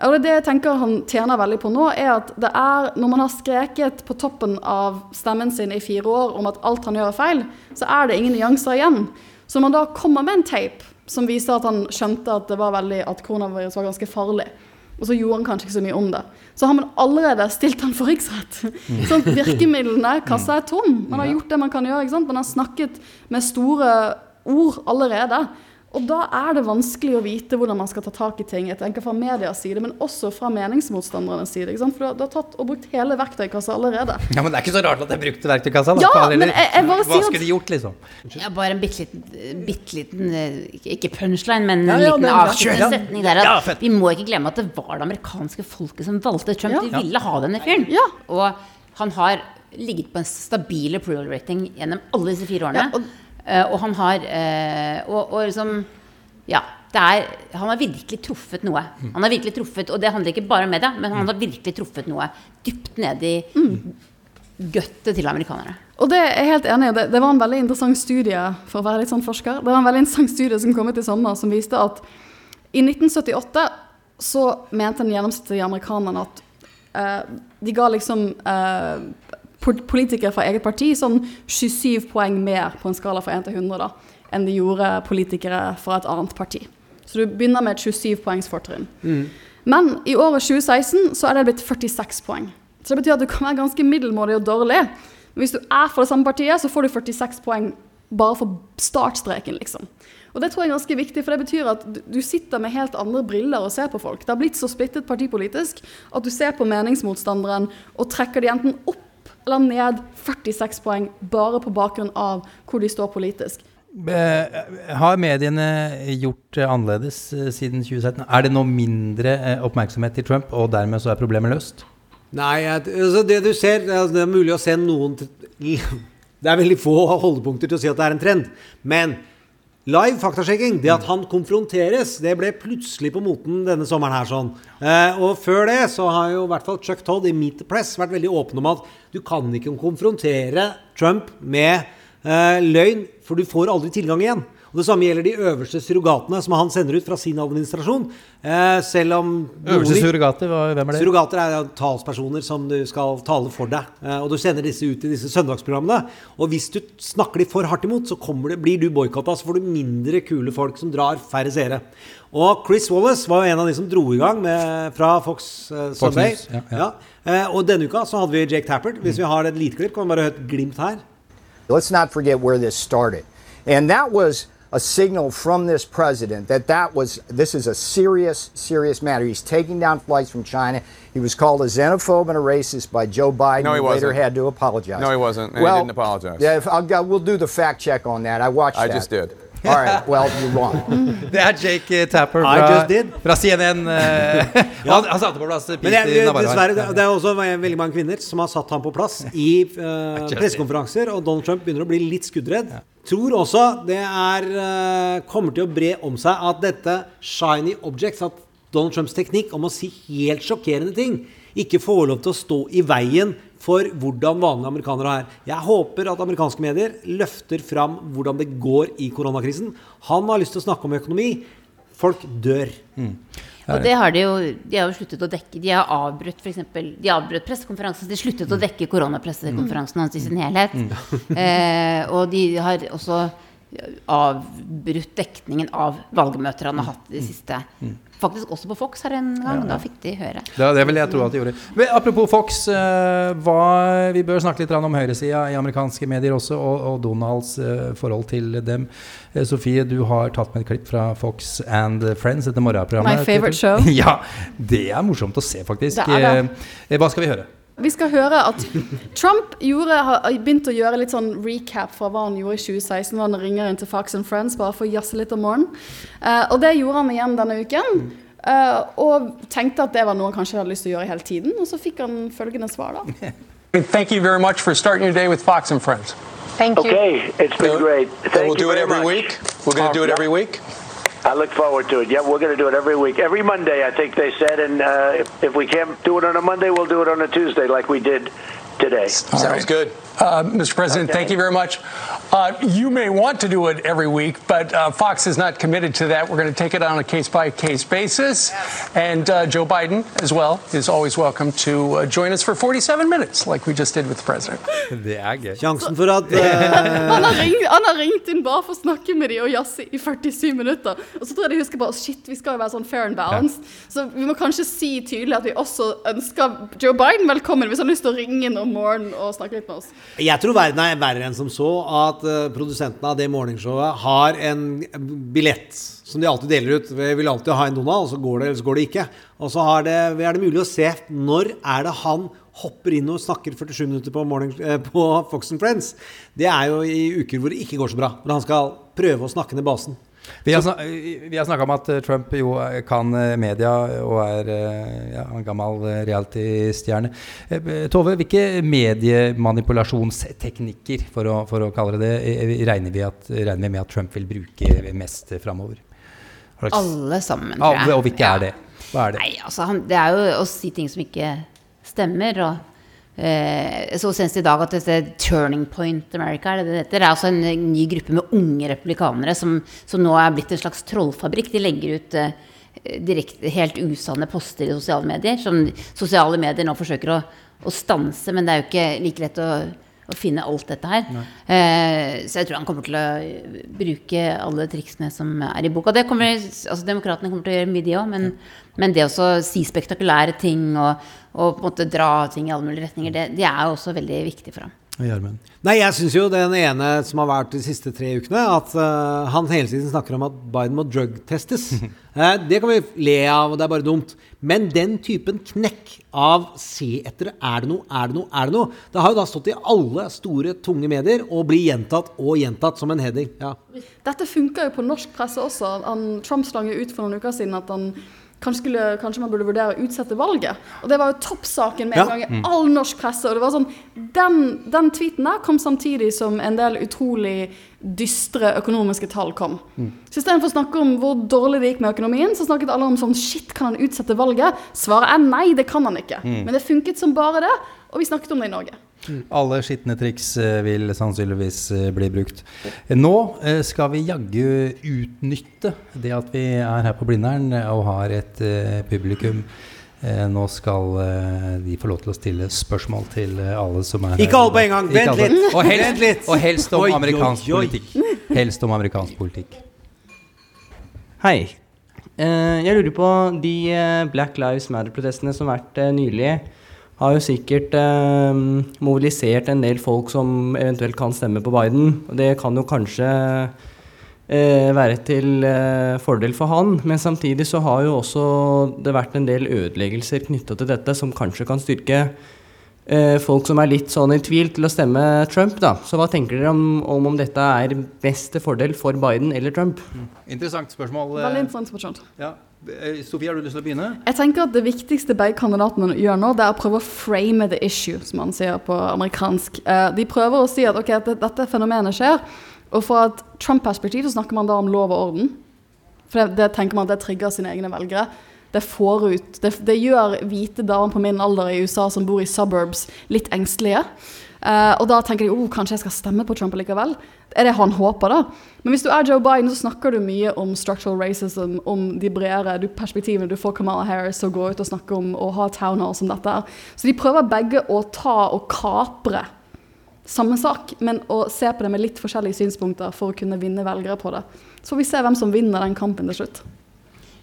Og det, det jeg tenker han tjener veldig på nå, er at det er når man har skreket på toppen av stemmen sin i fire år om at alt han gjør er feil, så er det ingen nyanser igjen. Så når man da kommer med en tape som viser at han skjønte at, det var veldig, at koronavirus var ganske farlig, og så gjorde han kanskje ikke så mye om det, så har man allerede stilt han for riksrett. Sånn, virkemidlene, kassa er tom. Man har gjort det man kan gjøre. ikke sant? Man har snakket med store ord allerede. Og da er det vanskelig å vite hvordan man skal ta tak i ting. Jeg tenker fra medias side, men også fra meningsmotstandernes side. ikke sant? For du har, du har tatt og brukt hele verktøykassa allerede. Ja, Men det er ikke så rart at jeg brukte verktøykassa. da. Ja, Hva, men jeg- jeg bare Hva sier at- skulle de gjort, liksom? Ja, bare en bitte liten, bitte liten eh, ikke- punchline, men en ja, liten er bra. avsluttende setning der. At vi må ikke glemme at det var det amerikanske folket som valgte Trump. Ja. De ville ha denne fyren. Og han har ligget på en stabil approval rating gjennom alle disse fire årene. Eh, og han har eh, og, og liksom Ja. Det er, han har virkelig truffet noe. Mm. Han har virkelig truffet, Og det handler ikke bare om media, men han har virkelig truffet noe dypt nede i guttet til amerikanere. Og det er jeg helt enig i. Det, det var en veldig interessant studie for å være litt sånn forsker. Det var en veldig interessant studie som kom ut i sommer, som viste at i 1978 så mente den gjennomsnittlige amerikaneren at uh, de ga liksom eh, po- politikere fra eget parti sånn 27 poeng mer på en skala fra 1 til 100 da, enn de gjorde politikere fra et annet parti. Så du begynner med et 27 poengs fortrinn. Men i året 2016 så er det blitt 46 poeng. Så det betyr at du kan være ganske middelmådig og dårlig. Men hvis du er fra det samme partiet, så får du 46 poeng bare for startstreken, liksom. Og det tror jeg er ganske viktig, for det betyr at du- du sitter med helt andre briller og ser på folk. Det har blitt så splittet partipolitisk at du ser på meningsmotstanderen og trekker de enten opp eller ned 46 poeng bare på bakgrunn av hvor de står politisk. Har mediene gjort det annerledes eh, siden 2017? Er det nå mindre eh, oppmerksomhet til Trump, og dermed så er problemet løst? Nei, altså det du ser det er- er mulig å se noen Det er veldig få holdepunkter til å si at det er en trend. Men Live faktasjekking. Det at han konfronteres, det ble plutselig på moten denne sommeren her. sånn. Eh, og før det så har jo i hvert fall Chuck Todd i Meet the Press vært veldig åpen om at du kan ikke konfrontere Trump med eh, løgn, for du får aldri tilgang igjen. Og Det samme gjelder de øverste surrogatene som han sender ut fra sin administrasjon. Eh, selv om Øverste surrogater, hvem er det? Surrogater er talspersoner som du skal tale for deg. Eh, og du sender disse ut i disse søndagsprogrammene. Og hvis du snakker de for hardt imot, så det, blir du boikotta. Så får du mindre kule folk som drar færre seere. Og Chris Wallace var jo en av de som dro i gang med, fra Fox eh, Fox Sunday. News, ja, ja. Eh, og denne uka så hadde vi Jake Tappert. Hvis vi har et lite klipp, kan vi bare høre et glimt her. Let's not forget where this started. And that was a signal from this president that that was this is a serious serious matter. He's taking down flights from China. He was called a xenophobe and a racist by Joe Biden. No, he wasn't. later had to apologize. No, he wasn't, and he didn't apologize. Yeah, if I'll, we'll do the fact check on that. I watched I that. just did. All right. Well, you're wrong. Det er Jake Tapper I fra, just did. fra CNN. eh, han, han satte på plass Men Peter Navarro. dessverre, det, det er også veldig mange kvinner som har satt ham på plass i uh, pressekonferanser, og Donald Trump begynner å bli litt skuddredd. Tror også det er, eh, kommer til å bre om seg at dette shiny objects, at Donald Trumps teknikk om å si helt sjokkerende ting, ikke får lov til å stå i veien for hvordan vanlige amerikanere er. Jeg håper at amerikanske medier løfter fram hvordan det går i koronakrisen. Han har lyst til å snakke om økonomi. Folk dør. Og det har de jo De har jo sluttet å dekke. De har avbrutt for eksempel, De avbrøt pressekonferansen. så De sluttet å dekke koronapressekonferansen hans i sin helhet. Eh, og de har også avbrutt dekningen av valgmøter han har hatt i det siste. Faktisk også på Fox her en gang. Da fikk de høre. Ja, det vil jeg tro at de gjorde. Men apropos Fox, eh, hva, vi bør snakke litt om høyresida i amerikanske medier også, og, og Donalds eh, forhold til dem. Eh, Sofie, du har tatt med et klipp fra Fox and Friends, dette morgenprogrammet. My favorite show. ja, det er morsomt å se, faktisk. Det er det. Hva skal vi høre? Vi skal høre at Trump gjorde, har begynt å gjøre litt sånn recap fra hva han gjorde i 2016. da han ringer inn til Fox and Friends bare for å jazze litt om morgenen. Eh, og det gjorde han igjen denne uken. Eh, og tenkte at det var noe han kanskje hadde lyst til å gjøre hele tiden. Og så fikk han følgende svar, da. Thank you very much for starting your day with Fox and Friends. Thank you. Okay, it's been great. And Thank we'll you do it very every much. week. We're going to do it every week. I look forward to it. Yeah, we're going to do it every week, every Monday. I think they said, and uh, if, if we can't do it on a Monday, we'll do it on a Tuesday, like we did today. Sounds good. Uh, Mr. President, thank you very much. Uh, you may want to do it every week, but uh, Fox is not committed to that. We're going to take it on a case by case basis. And uh, Joe Biden, as well, is always welcome to uh, join us for 47 minutes, like we just did with the president. Det er gøy. Sjansen for at eh, Han har, ringt, han har ringt inn bare for å snakke med dem og jazze i 47 minutter. Og så tror jeg de husker bare shit, vi skal jo være sånn fair and balanced. Så vi må kanskje si tydelig at vi også ønsker Joe Biden velkommen hvis han har lyst til å ringe inn om morgenen og snakke litt med oss. Jeg tror verden er verre enn som så. At uh, produsentene av det morgenshowet har en billett som de alltid deler ut. Vi vil alltid ha en Donald, så går det, eller så går det ikke. Og så det, er det mulig å se når er det han hopper inn og snakker 47 minutter på, morning, eh, på Fox and Friends. Det er jo i uker hvor det ikke går så bra. Når han skal prøve å snakke ned basen. Vi har, snak snakka om at eh, Trump jo kan eh, media og er eh, ja, en gammel eh, reality-stjerne. Eh, Tove, hvilke mediemanipulasjonsteknikker, for å, for å kalle det det, eh, regner vi, at, regner vi med at Trump vil bruke mest framover? Alle sammen, tror jeg. Ja, og hvilke er det? Hva er det? Nei, altså, han, det er jo å si ting som ikke stemmer. Og, eh, så senest i dag at dette Turning Point America er det det heter. Er altså en, ny gruppe med unge republikanere som, som nå er blitt en slags trollfabrikk. De legger ut eh, direkte, helt usanne poster i sosiale medier, som sosiale medier nå forsøker å, å stanse, men det er jo ikke like lett å å finne alt dette her. Eh, så jeg tror han kommer til å bruke alle triksene som er i boka. Det kommer, altså Demokratene kommer til å gjøre mye, de òg, men, men det å si spektakulære ting og, og på en måte dra ting i alle mulige retninger, det, det er jo også veldig viktig for ham. Nei, jeg syns jo den ene som har vært de siste tre ukene, at uh, han hele tiden snakker om at Biden må drugtestes. uh, det kan vi le av, og det er bare dumt. Men den typen knekk av se etter er det noe, er det noe, er det noe Det har jo da stått i alle store, tunge medier og blir gjentatt og gjentatt som en heading. Ja. Dette funker jo på norsk presse også. Han, Trump slang ut for noen uker siden at han kanskje, skulle, kanskje man burde vurdere å utsette valget. Og det var jo toppsaken med Ja. en gang i Mm. all norsk presse. Og det var sånn, den, den tweeten der kom samtidig som en del utrolig dystre økonomiske tall kom. Mm. Så istedenfor å snakke om hvor dårlig det gikk med økonomien, så snakket alle om sånn Shit, kan han utsette valget? Svaret er nei, det kan han ikke. Mm. Men det funket som bare det, og vi snakket om det i Norge. Alle skitne triks eh, vil sannsynligvis eh, bli brukt. Nå eh, skal vi jaggu utnytte det at vi er her på Blindern og har et publikum. Eh, Nå skal de få lov til å stille spørsmål til alle som er her. Ikke alle på en gang. Vent litt. Og helst, Vent litt. Og helst om Oi, oi, amerikansk oi. politikk. Helst om amerikansk politikk. Hei. Eh, jeg lurer på de Black Lives Matter-protestene som har vært nylig, har jo sikkert eh, mobilisert en del folk som eventuelt kan stemme på Biden. Og det kan jo kanskje eh, være til eh, fordel for han, men samtidig så har jo også det vært en del ødeleggelser knytta til dette som kanskje kan styrke eh, folk som er litt sånn i tvil til å stemme Trump, da. Så hva tenker dere om, om, om dette er best til fordel for Biden eller Trump? Interessant spørsmål. eh, Veldig interessant spørsmål. Ja. Eh, Sofie, har du lyst til å begynne? Jeg tenker at Det viktigste begge kandidatene gjør nå, det er å prøve å frame the issue, som man sier på amerikansk. Eh, de prøver å si at okay, dette fenomenet skjer, og fra et Trump-perspektiv så snakker man da om lov og orden. For det, det tenker man at det trigger sine egne velgere. Det får ut Det, det gjør hvite damer på min alder i USA som bor i suburbs, litt engstelige. Eh, og da tenker de oh, kanskje jeg skal stemme på Trump likevel. Er det han håper, da? Men hvis du er Joe Biden, så snakker du mye om structural racism, om de bredere du, perspektivene. Du får Kamala Harris til å gå ut og snakke om å ha town halls som dette. Så de prøver begge å ta og kapre samme sak, men å se på det med litt forskjellige synspunkter for å kunne vinne velgere på det. Så får vi se hvem som vinner den kampen til slutt.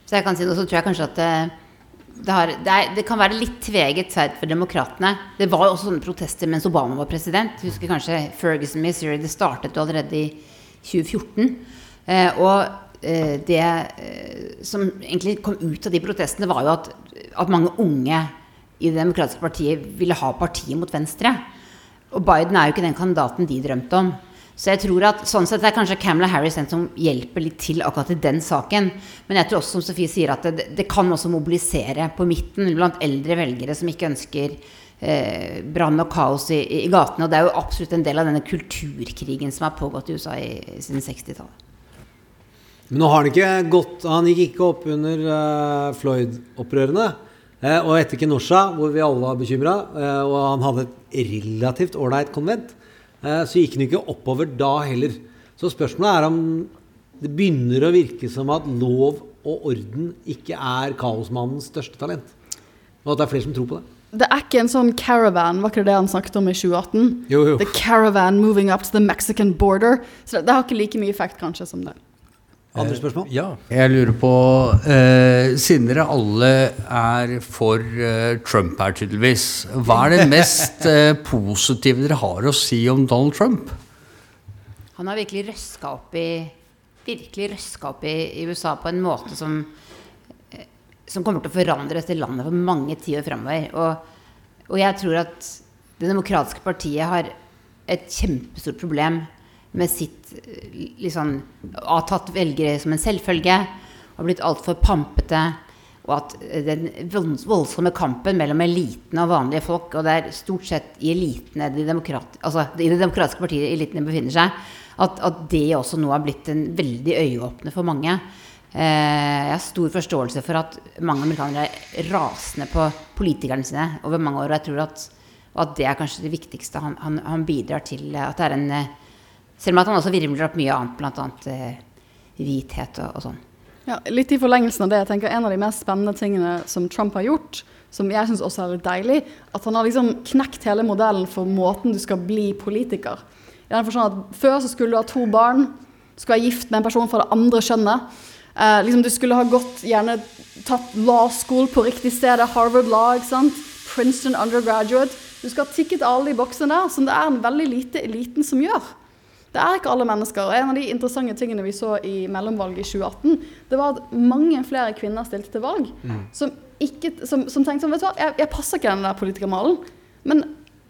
Så jeg kan si noe, så tror jeg kanskje at det, har, det, er, det kan være litt tveget for demokratene. Det var jo også sånne protester mens Obama var president. Husker kanskje Ferguson, Missouri. Det startet jo allerede i 2014. Eh, og eh, det eh, som egentlig kom ut av de protestene, var jo at, at mange unge i Det demokratiske partiet ville ha partiet mot venstre. Og Biden er jo ikke den kandidaten de drømte om. Så jeg tror at sånn sett er kanskje Kamala Harris den som hjelper litt til akkurat i den saken. Men jeg tror også, som Sofie sier, at det, det kan også mobilisere på midten blant eldre velgere som ikke ønsker eh, brann og kaos i, i gatene. Og det er jo absolutt en del av denne kulturkrigen som har pågått i USA i, siden 60-tallet. Men nå har han ikke gått Han gikk ikke opp under uh, Floyd-opprørene. eh, og etter Kenosha, hvor vi alle var bekymra, og han hadde et relativt ålreit konvent, eh, så gikk den ikke oppover da heller. Så spørsmålet er om det begynner å virke som at lov og orden ikke er kaosmannens største talent. Og at det er flere som tror på det. Det er ikke en sånn caravan, var ikke det det han snakket om i 2018? Jo, jo. The caravan moving up to the Mexican border. Så det, det har ikke like mye effekt kanskje som det. Andre spørsmål? Ja. Jeg lurer på eh, Siden dere alle er for eh, Trump her, tydeligvis. Hva er det mest eh, positive dere har å si om Donald Trump? Han har virkelig røska opp i virkelig røska opp i, i USA på en måte som eh, som kommer til å forandre dette landet for mange tiår framover. Og, og jeg tror at Det demokratiske partiet har et kjempestort problem med sitt liksom, Har tatt velgere som en selvfølge og blitt altfor pampete. Og at eh, den voldsomme kampen mellom eliten og vanlige folk, og det er stort sett i elitene de altså, i det demokratiske partiet elitene befinner seg, at, at det også nå har blitt en veldig øyeåpner for mange. Eh, jeg har stor forståelse for at mange amerikanere er rasende på politikerne sine over mange år. Og jeg tror at, at det er kanskje det viktigste. Han, han, han bidrar til at det er en eh, Selv om at han også virvler opp mye annet, bl.a. Eh, hvithet og, og sånn. Ja, litt i forlengelsen av det. jeg tenker En av de mest spennende tingene som Trump har gjort, som jeg syns også er litt deilig, at han har liksom knekt hele modellen for måten du skal bli politiker. I den at Før så skulle du ha to barn, skulle være gift med en person fra det andre kjønnet. Eh, liksom Du skulle ha gått, gjerne tatt law school på riktig sted, Harvard Law, ikke sant? Princeton undergraduate. Du skal ha tikket alle de boksene der, som det er en veldig lite eliten som gjør. Det er ikke alle mennesker. og En av de interessante tingene vi så i mellomvalget i 2018, det var at mange flere kvinner stilte til valg som, ikke, som, som tenkte sånn Vet du hva, jeg, jeg passer ikke den der politikermalen. Men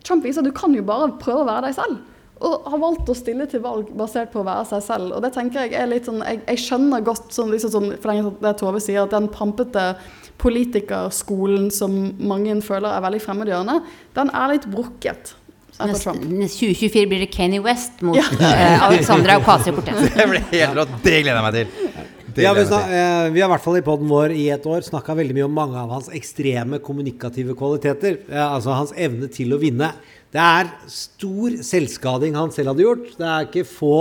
Trump viser at du kan jo bare prøve å være deg selv. Og har valgt å stille til valg basert på å være seg selv. Og det tenker jeg er litt sånn Jeg, jeg skjønner godt, sånn, liksom sånn, for det Tove sier, at den pampete politikerskolen som mange føler er veldig fremmedgjørende, den er litt brukket. Neste, 2024 blir det Kanye West mot Ja. uh, Alexandra Ocasio-Cortez. Det blir helt rått. Det gleder jeg meg til. Ja, vi, snak, eh, vi har i hvert fall i poden vår i et år snakka veldig mye om mange av hans ekstreme kommunikative kvaliteter. Eh, altså hans evne til å vinne. Det er stor selvskading han selv hadde gjort. Det er ikke få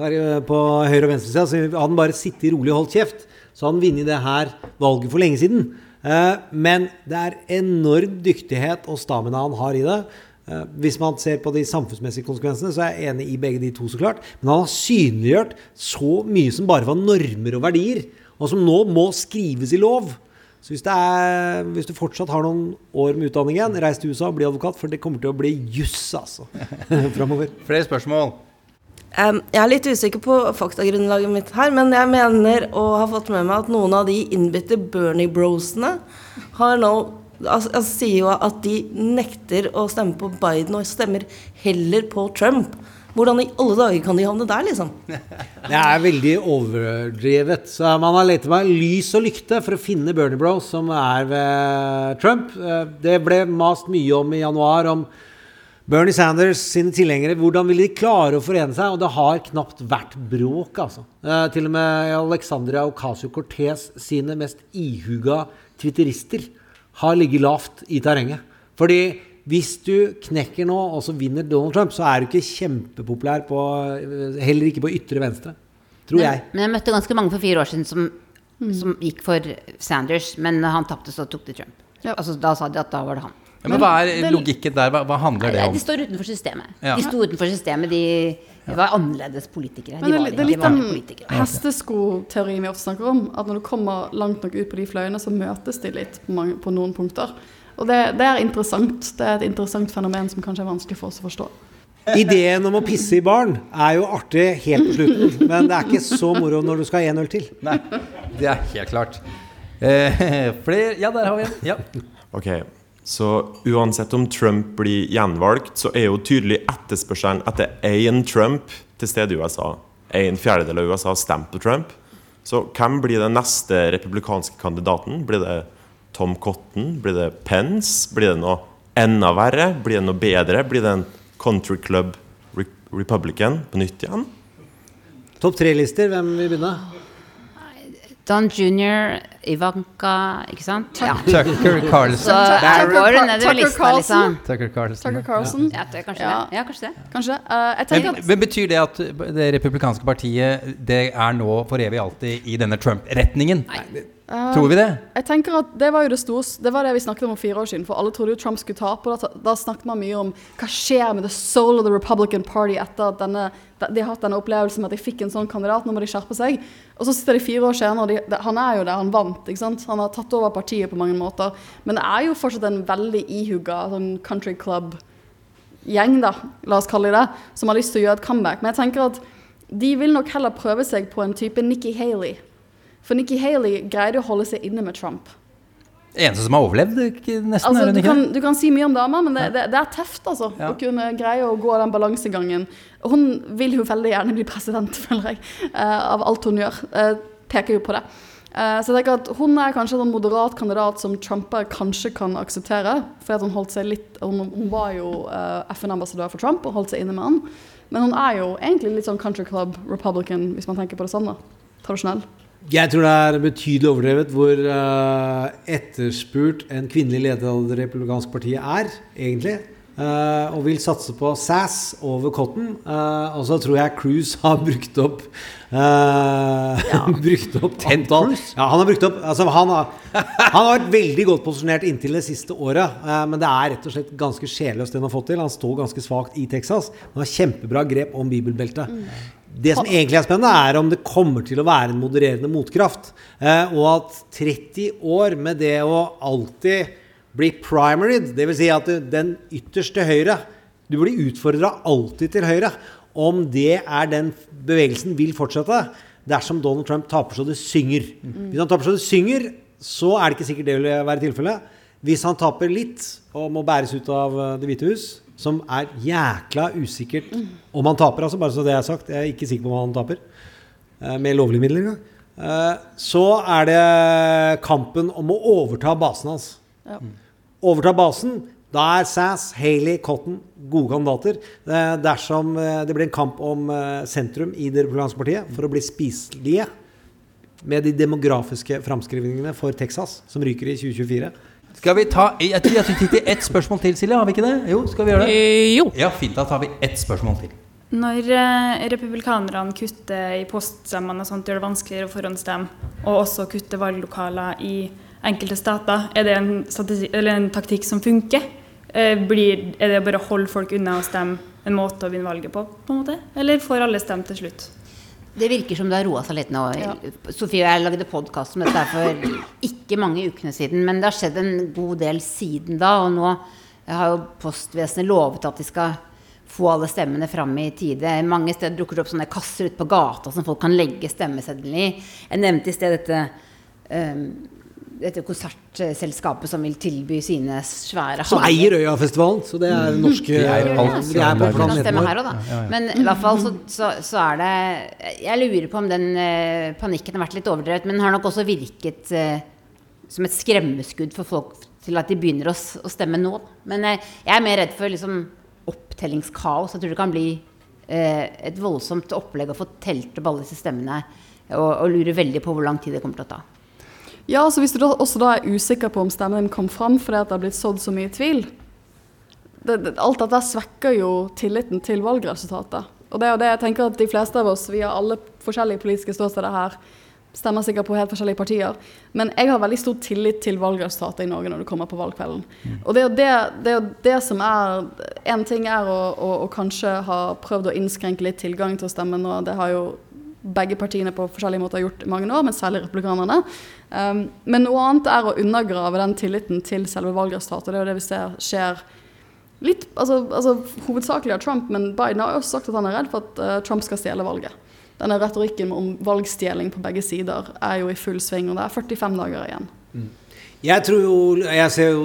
der, på høyre- og venstresida. Så hadde han bare sittet rolig og holdt kjeft, så hadde han vunnet det her valget for lenge siden. Eh, Men det er enorm dyktighet og stamina han har i det. Eh, Hvis man ser på de samfunnsmessige konsekvensene, så er jeg enig i begge de to, så klart. Men han har synliggjort så mye som bare var normer og verdier, og som nå må skrives i lov. Så hvis, det er, hvis du fortsatt har noen år med utdanning igjen, reis til USA og bli advokat, for det kommer til å bli juss, altså. Framover. Flere spørsmål? Um, jeg er litt usikker på faktagrunnlaget mitt her, men jeg mener å ha fått med meg at noen av de innbitte Bernie Brosene har nå altså, altså, sier jo at de nekter å stemme på Biden og stemmer heller på Trump. Hvordan i alle dager kan de havne der, liksom? Det er veldig overdrevet. Så man har lett med lys og lykte for å finne Bernie Bros, som er ved Trump. Eh, Det ble mast mye om i januar, om Bernie Sanders sine tilhengere. Hvordan ville de klare å forene seg? Og det har knapt vært bråk, altså. Eh, Til og med Alexandria Ocasio-Cortez sine mest ihuga twitterister har ligget lavt i terrenget. Fordi hvis du knekker nå, og så vinner Donald Trump, så er du ikke kjempepopulær på Heller ikke på ytre venstre. Tror Men, jeg. men jeg møtte ganske mange for fire år siden som, som gikk for Sanders, men når han tapte, så tok de Trump. Altså, da sa de at da var det han. Ja, men hva er logikken der? Hva, hva handler det om? De står utenfor systemet. Ja. De sto utenfor systemet, de, de var annerledes politikere. Men De det, var er- det er litt den politikere. hesteskoteorien vi ofte snakker om. At når du kommer langt nok ut på de fløyene, så møtes de litt på, mange, på noen punkter. Og det, det er interessant. Det er et interessant fenomen som kanskje er vanskelig for oss å forstå. Ideen om å pisse i baren er jo artig helt på slutten, men det er ikke så moro når du skal ha én øl til. Nei, det er helt klart. Eh, flere Ja, der har vi en. Ja. Ok, så uansett om Trump blir gjenvalgt, så er jo tydelig etterspørselen etter én Trump til stede i USA. En fjerdedel av USA stemmer på Trump. Så hvem blir den neste republikanske kandidaten? Blir det Tom Cotton? Blir det Pence? Blir det noe enda verre? Blir det noe bedre? Blir det en country club republican på nytt igjen? Topp tre-lister, hvem vil begynne? Don Jr., Ivanka, ikke sant? Ja. Tucker Carlson. Så jeg går nedover lista, Carlson. liksom. Tucker Carlson. Tucker Carlson. Ja, det er kanskje Ja. det. Ja, kanskje det. Kanskje. Uh, jeg Men, at men betyr det at det republikanske partiet Det er nå for evig alltid i denne Trump-retningen? Eh, Tror vi det? Jeg tenker at Det var jo det store, det var det vi snakket om for fire år siden. For alle trodde jo Trump skulle tape. Da, da snakket man mye om hva skjer med the soul of the Republican Party etter at denne, de har hatt denne opplevelsen med at de fikk en sånn kandidat. Nå må de skjerpe seg. Og så sitter de fire år senere, og de, han er jo der, han vant. ikke sant? Han har tatt over partiet på mange måter. Men det er jo fortsatt en veldig ihuga sånn country club-gjeng, da, la oss kalle det det, som har lyst til å gjøre et comeback. Men jeg tenker at de vil nok heller prøve seg på en type Nikki Haley. For Nikki Haley greide å holde seg inne med Trump. Eneste som har overlevd, nesten? Altså, er hun du, ikke kan, du kan si mye om damer, men det, det, det er teft altså, å kunne greie å gå den balansegangen. Hun vil jo veldig gjerne bli president, føler jeg, eh, av alt hun gjør. Eh, peker jo på det. Eh, så jeg tenker at Hun er kanskje en moderat kandidat som Trumper kanskje kan akseptere. For hun holdt seg litt Hun, hun var jo FN-ambassadør for Trump og holdt seg inne med han. Men hun er jo egentlig litt sånn country club republican, hvis man tenker på det sånn. da. Tradisjonell. Jeg tror det er betydelig overdrevet hvor eh, etterspurt en kvinnelig leder av det republikanske partiet er, egentlig. Eh, og vil satse på Sass over Cotton. Eh, og så tror jeg Cruise har brukt opp uh, Brukt opp antall Ja, han har brukt opp altså, han, har, han har vært veldig godt posisjonert inntil det siste året. Uh, men det er rett og slett ganske sjelløst det han har fått til. Han står ganske svakt i Texas, men har kjempebra grep om bibelbeltet. Det som egentlig er spennende, er om det kommer til å være en modererende motkraft. Uh, og at 30 år med det å alltid bli primaried, dvs. Si at den ytterste høyre Du blir utfordra alltid til høyre. Om det er den bevegelsen vil fortsette dersom Donald Trump taper så det synger. Hvis han taper så det synger, så er det ikke sikkert det vil være tilfellet. Hvis han taper litt og må bæres ut av eh, Det hvite hus, som er jækla usikkert om han taper. Altså, bare så det er sagt. Jeg er ikke sikker på om han taper. eh, Med lovlige midler engang. Eh, Så er det kampen om å overta basen hans. Ja. Overta basen. Da er Sass, Haley, Cotton gode kandidater. Eh, Dersom eh, det blir en kamp om eh, sentrum i det republikanske partiet for å bli spiselige med de demografiske framskrivningene for Texas, som ryker i 2024. Skal vi ta Jeg tror jeg fikk til ett spørsmål til, Silje. Har vi ikke det? Jo, skal vi gjøre det? Jo. Ja, fint. Da tar vi ett spørsmål til. Når republikanerne kutter i poststemmene og sånt, gjør det vanskeligere å forhåndsstemme, og også kutter valglokaler i enkelte stater, er det en, eller en taktikk som funker? Eh, blir, er det bare å holde folk unna og stemme en måte å vinne valget på, på en måte? Eller får alle stemme til slutt? Det virker som det har roa seg litt nå. Sofie og jeg lagde podkast om dette for ikke mange ukene siden, men det har skjedd en god del siden da. Og nå har jo postvesenet lovet at de skal få alle stemmene fram i tide. Mange steder dukker det opp sånne kasser ute på gata som folk kan legge stemmeseddelen i. Jeg nevnte i sted dette, um, dette konsertselskapet som vil tilby sine svære Som eier Øyafestivalen, så det er norske De eier alt. De er på planeten vår. Men i hvert fall så, så, så er det Jeg lurer på om den uh, panikken har vært litt overdrevet, men den har nok også virket uh, som et skremmeskudd for folk til at de begynner å, å stemme nå. Men uh, jeg er mer redd for liksom, opptellingskaos. Jeg tror det kan bli et voldsomt opplegg å få telt opp alle disse stemmene, og, og lurer veldig på hvor lang tid det kommer til å ta. Ja, så Hvis du da, også da er usikker på om stemmen din kom fram fordi at det har blitt sådd så mye tvil det, det, Alt dette svekker jo tilliten til valgresultatet. Og det er jo det jeg tenker at De fleste av oss vi har alle forskjellige politiske ståsteder her, stemmer sikkert på helt forskjellige partier. Men jeg har veldig stor tillit til valgresultatet i Norge når det kommer på valgkvelden. Og det er jo det, det, er det som er En ting er å, å, å kanskje ha prøvd å innskrenke litt tilgang til å stemme nå. Det har jo begge partiene på forskjellige måter har gjort i mange år, men særlig republikanerne. Um, men noe annet er å undergrave den tilliten til selve valgresultatet. Det er jo det vi ser skjer litt, altså, altså hovedsakelig av Trump, men Biden har også sagt at han er redd for at uh, Trump skal stjele valget. Denne retorikken om valgstjeling på begge sider er jo i full sving, og det er 45 dager igjen. Jeg tror jo Jeg ser jo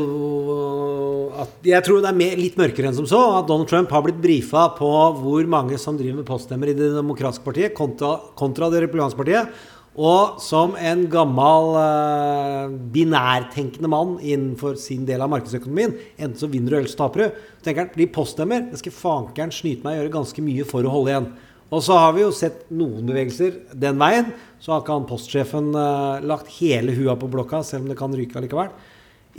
at Jeg tror det er mer, litt mørkere enn som så. At Donald Trump har blitt brifa på hvor mange som driver med poststemmer i Det demokratiske partiet kontra, kontra Det republikanske partiet. Og som en gammel uh, binærtenkende mann innenfor sin del av markedsøkonomien, enten så vinner du eller så taper du, tenker han blir poststemmer det skal fankeren snyte meg å gjøre ganske mye for å holde igjen. Og så har vi jo sett noen bevegelser den veien. Så har ikke han postsjefen uh, lagt hele hua på blokka, selv om det kan ryke allikevel.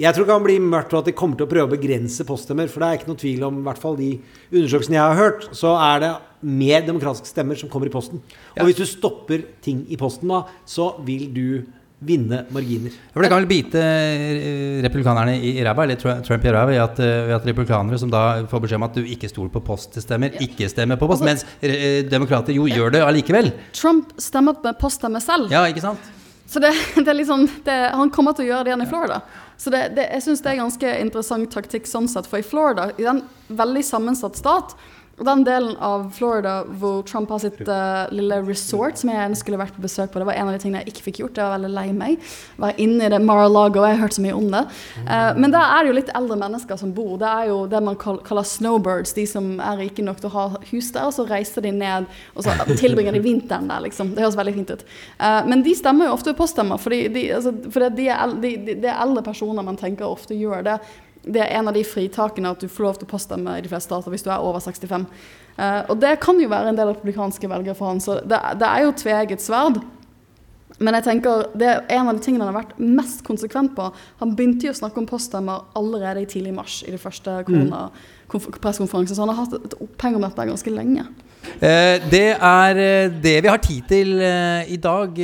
Jeg tror det kan bli mørkt, og at de kommer til å prøve å begrense poststemmer. For det er ikke noe tvil om, i hvert fall de undersøkelsene jeg har hørt, så er det mer demokratiske stemmer som kommer i posten. Og hvis du stopper ting i posten da, så vil du vinne marginer. For det kan vel bite eh, republikanerne i ræva, eller Trump i ræva, ved at, eh, at republikanere som da får beskjed om at du ikke stoler på poststemmer, ikke stemmer på post, mens eh, demokrater jo gjør det allikevel. Trump stemmer på poststemmer selv. Ja, ikke sant? Så det, det er liksom, det, han kommer til å gjøre det igjen i Florida. Så det, det, jeg syns det er ganske interessant taktikk sånn sett. For i Florida, i den veldig sammensatt stat, og den delen av Florida hvor Trump har sitt uh, lille resort, som jeg skulle vært på besøk på, det var en av de tingene jeg ikke fikk gjort. Jeg var veldig lei meg. Være inne i det Mar-a-Lago, jeg har hørt så mye om det. Uh, men der er det jo litt eldre mennesker som bor. Det er jo det man kaller snowbirds, de som er rike nok til å ha hus der, og så reiser de ned, og så tilbringer de vinteren der, liksom. Det høres veldig fint ut. Uh, men de stemmer jo ofte poststemmer, for de, altså, de el- de, de, er eldre personer man tenker ofte gjør det. Det er en av de fritakene at du får lov til å poststemme i de fleste stater hvis du er over 65. Uh, og det kan jo være en del republikanske velgere for han, så det, det er jo tveegget sverd. Men jeg tenker, det er en av de tingene han har vært mest konsekvent på. Han begynte jo å snakke om poststemmer allerede i tidlig mars i de første koronapresskonferansene, så han har hatt et oppheng om dette ganske lenge. Eh, det er eh, det vi har tid til eh, i dag.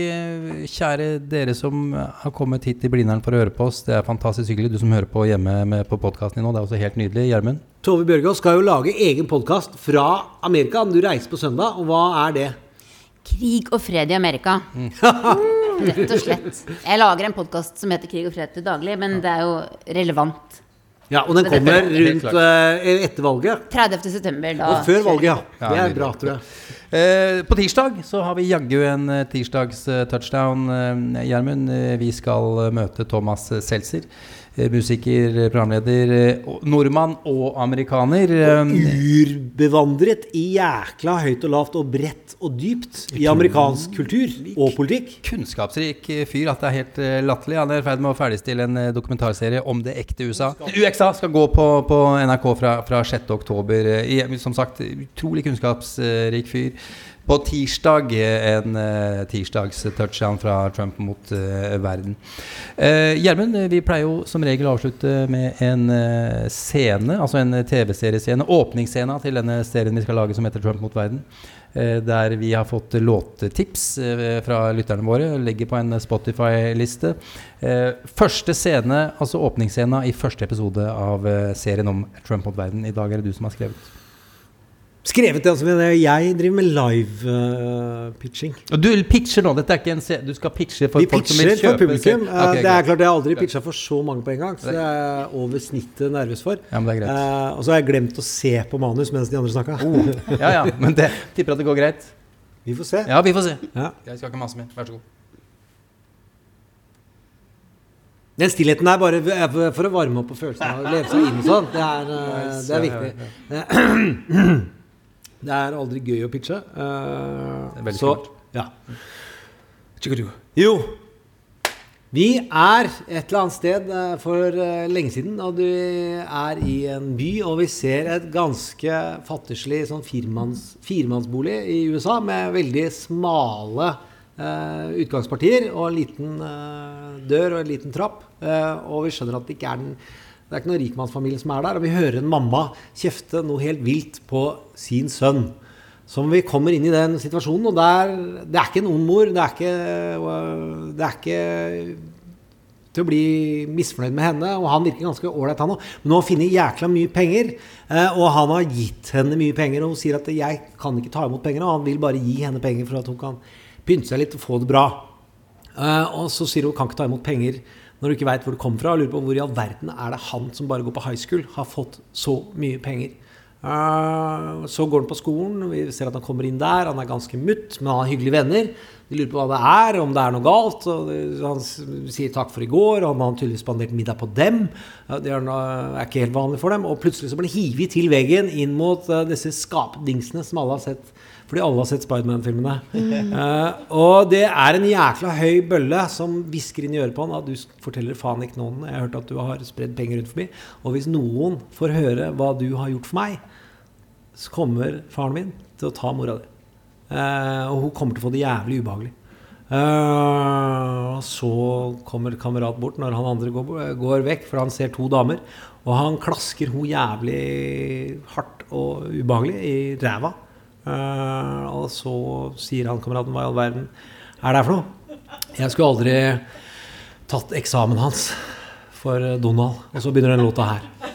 Kjære dere som har kommet hit til Blindern for å høre på oss. Det er fantastisk hyggelig. Du som hører på hjemme med, på podkasten din nå, det er også helt nydelig. Gjermund? Tove Bjørgaas skal jo lage egen podkast fra Amerika. Du reiser på søndag, og hva er det? Krig og fred i Amerika. Rett og slett. Jeg lager en podkast som heter Krig og fred til daglig, men det er jo relevant. Ja, Og den kommer rundt uh, etter valget. 30. september, da. Og før valget, ja. Ja, Det er bra, tror jeg. Eh, på tirsdag så har vi jaggu en eh, tirsdags eh, touchdown, Gjermund. Vi skal møte Thomas Seltzer. Eh, musiker, eh, programleder, eh, nordmann og amerikaner. Og Urbevandret i jækla høyt og lavt og bredt og dypt i amerikansk kultur og politikk. Kunnskapsrik fyr at det er helt latterlig. Han er i ferd med å ferdigstille en dokumentarserie om det ekte USA. UXA skal gå på, på NRK fra, fra 6. oktober. eh, Som sagt, utrolig kunnskapsrik fyr. På tirsdag eh, en uh, tirsdags-touchdown fra Trump mot uh, verden. Gjermund, uh, vi pleier jo som regel å avslutte med en scene, altså en TV-seriescene. Åpningsscena til denne serien vi skal lage som heter Trump mot verden. Der vi har fått låttips eh, fra lytterne våre. Legger på en Spotify-liste. Første scene, altså åpningsscena i første episode av serien om Trump mot verden. I dag er det du som har skrevet. Skrevet det, altså, jeg driver med live-pitching. Og du pitcher nå, dette er ikke en se du skal pitche for Vi folk som vil pitcher kjøpe for publikum. Okay, uh, det er klart Jeg har aldri pitcha for så mange på en gang, så det er jeg over snittet nervøs for. Ja, men det er greit. Uh, og så har jeg glemt å se på manus mens de andre snakka. Oh, ja, ja, men det tipper at det går greit. Vi får se. Ja, vi får se. Ja. Jeg skal ikke mase mer. Vær så god. Den stillheten er bare for- å varme opp på følelsen av å leve seg inn sånn. Det er, eh, det er viktig. Det er aldri gøy å pitche. Uh, veldig så kult. ja. Jo. Vi er et eller annet sted eh, for eh, lenge siden, og du er i en by, og vi ser et ganske fattigslig sånn firmanns, firemannsbolig i USA med veldig smale Uh, utgangspartier og en liten uh, dør og en liten trapp. Uh, og vi skjønner at det ikke er den det er ikke noen rikmannsfamilie som er der. Og vi hører en mamma kjefte noe helt vilt på sin sønn. Som vi kommer inn i den situasjonen, og der, det er ikke en ond mor. Det er ikke, det er ikke til å bli misfornøyd med henne. Og han virker ganske ålreit, han òg. Men nå finner jækla mye penger. eh, Og han har gitt henne mye penger, og hun sier at 'jeg kan ikke ta imot penger', og han vil bare gi henne penger for at hun kan pynte seg litt og få det bra. Eh, og så sier hun 'kan ikke ta imot penger' når du ikke veit hvor det kommer fra. Og lurer på hvor i all verden er det han som bare går på high school, har fått så mye penger. Uh, så går han på skolen, vi ser at han kommer inn der. Han er ganske mutt, men han har hyggelige venner. De lurer på hva det er, om det er noe galt. Og han sier takk for i går, og han har tydeligvis spandert middag på dem. Det er, er ikke helt vanlig for dem. Og plutselig så blir han hivet til veggen inn mot eh, disse skapdingsene som alle har sett. Fordi alle har sett Spiderman-filmene. Uh, og det er en jækla høy bølle som hvisker inn i øret på han at du forteller faen ikke noen. Jeg har hørt at du har spredd penger rundt forbi. Og hvis noen får høre hva du har gjort for meg, så kommer faren min til å ta mora di. Uh, og hun kommer til å få det jævlig ubehagelig. Eh, og så kommer kamerat bort når han andre går, går vekk, for han ser to damer. Og han klasker hun jævlig hardt og ubehagelig i ræva. Eh, og så sier han kameraten hva i all verden er det her for noe? Jeg skulle aldri tatt eksamen hans for Donald. Og så begynner den låta her.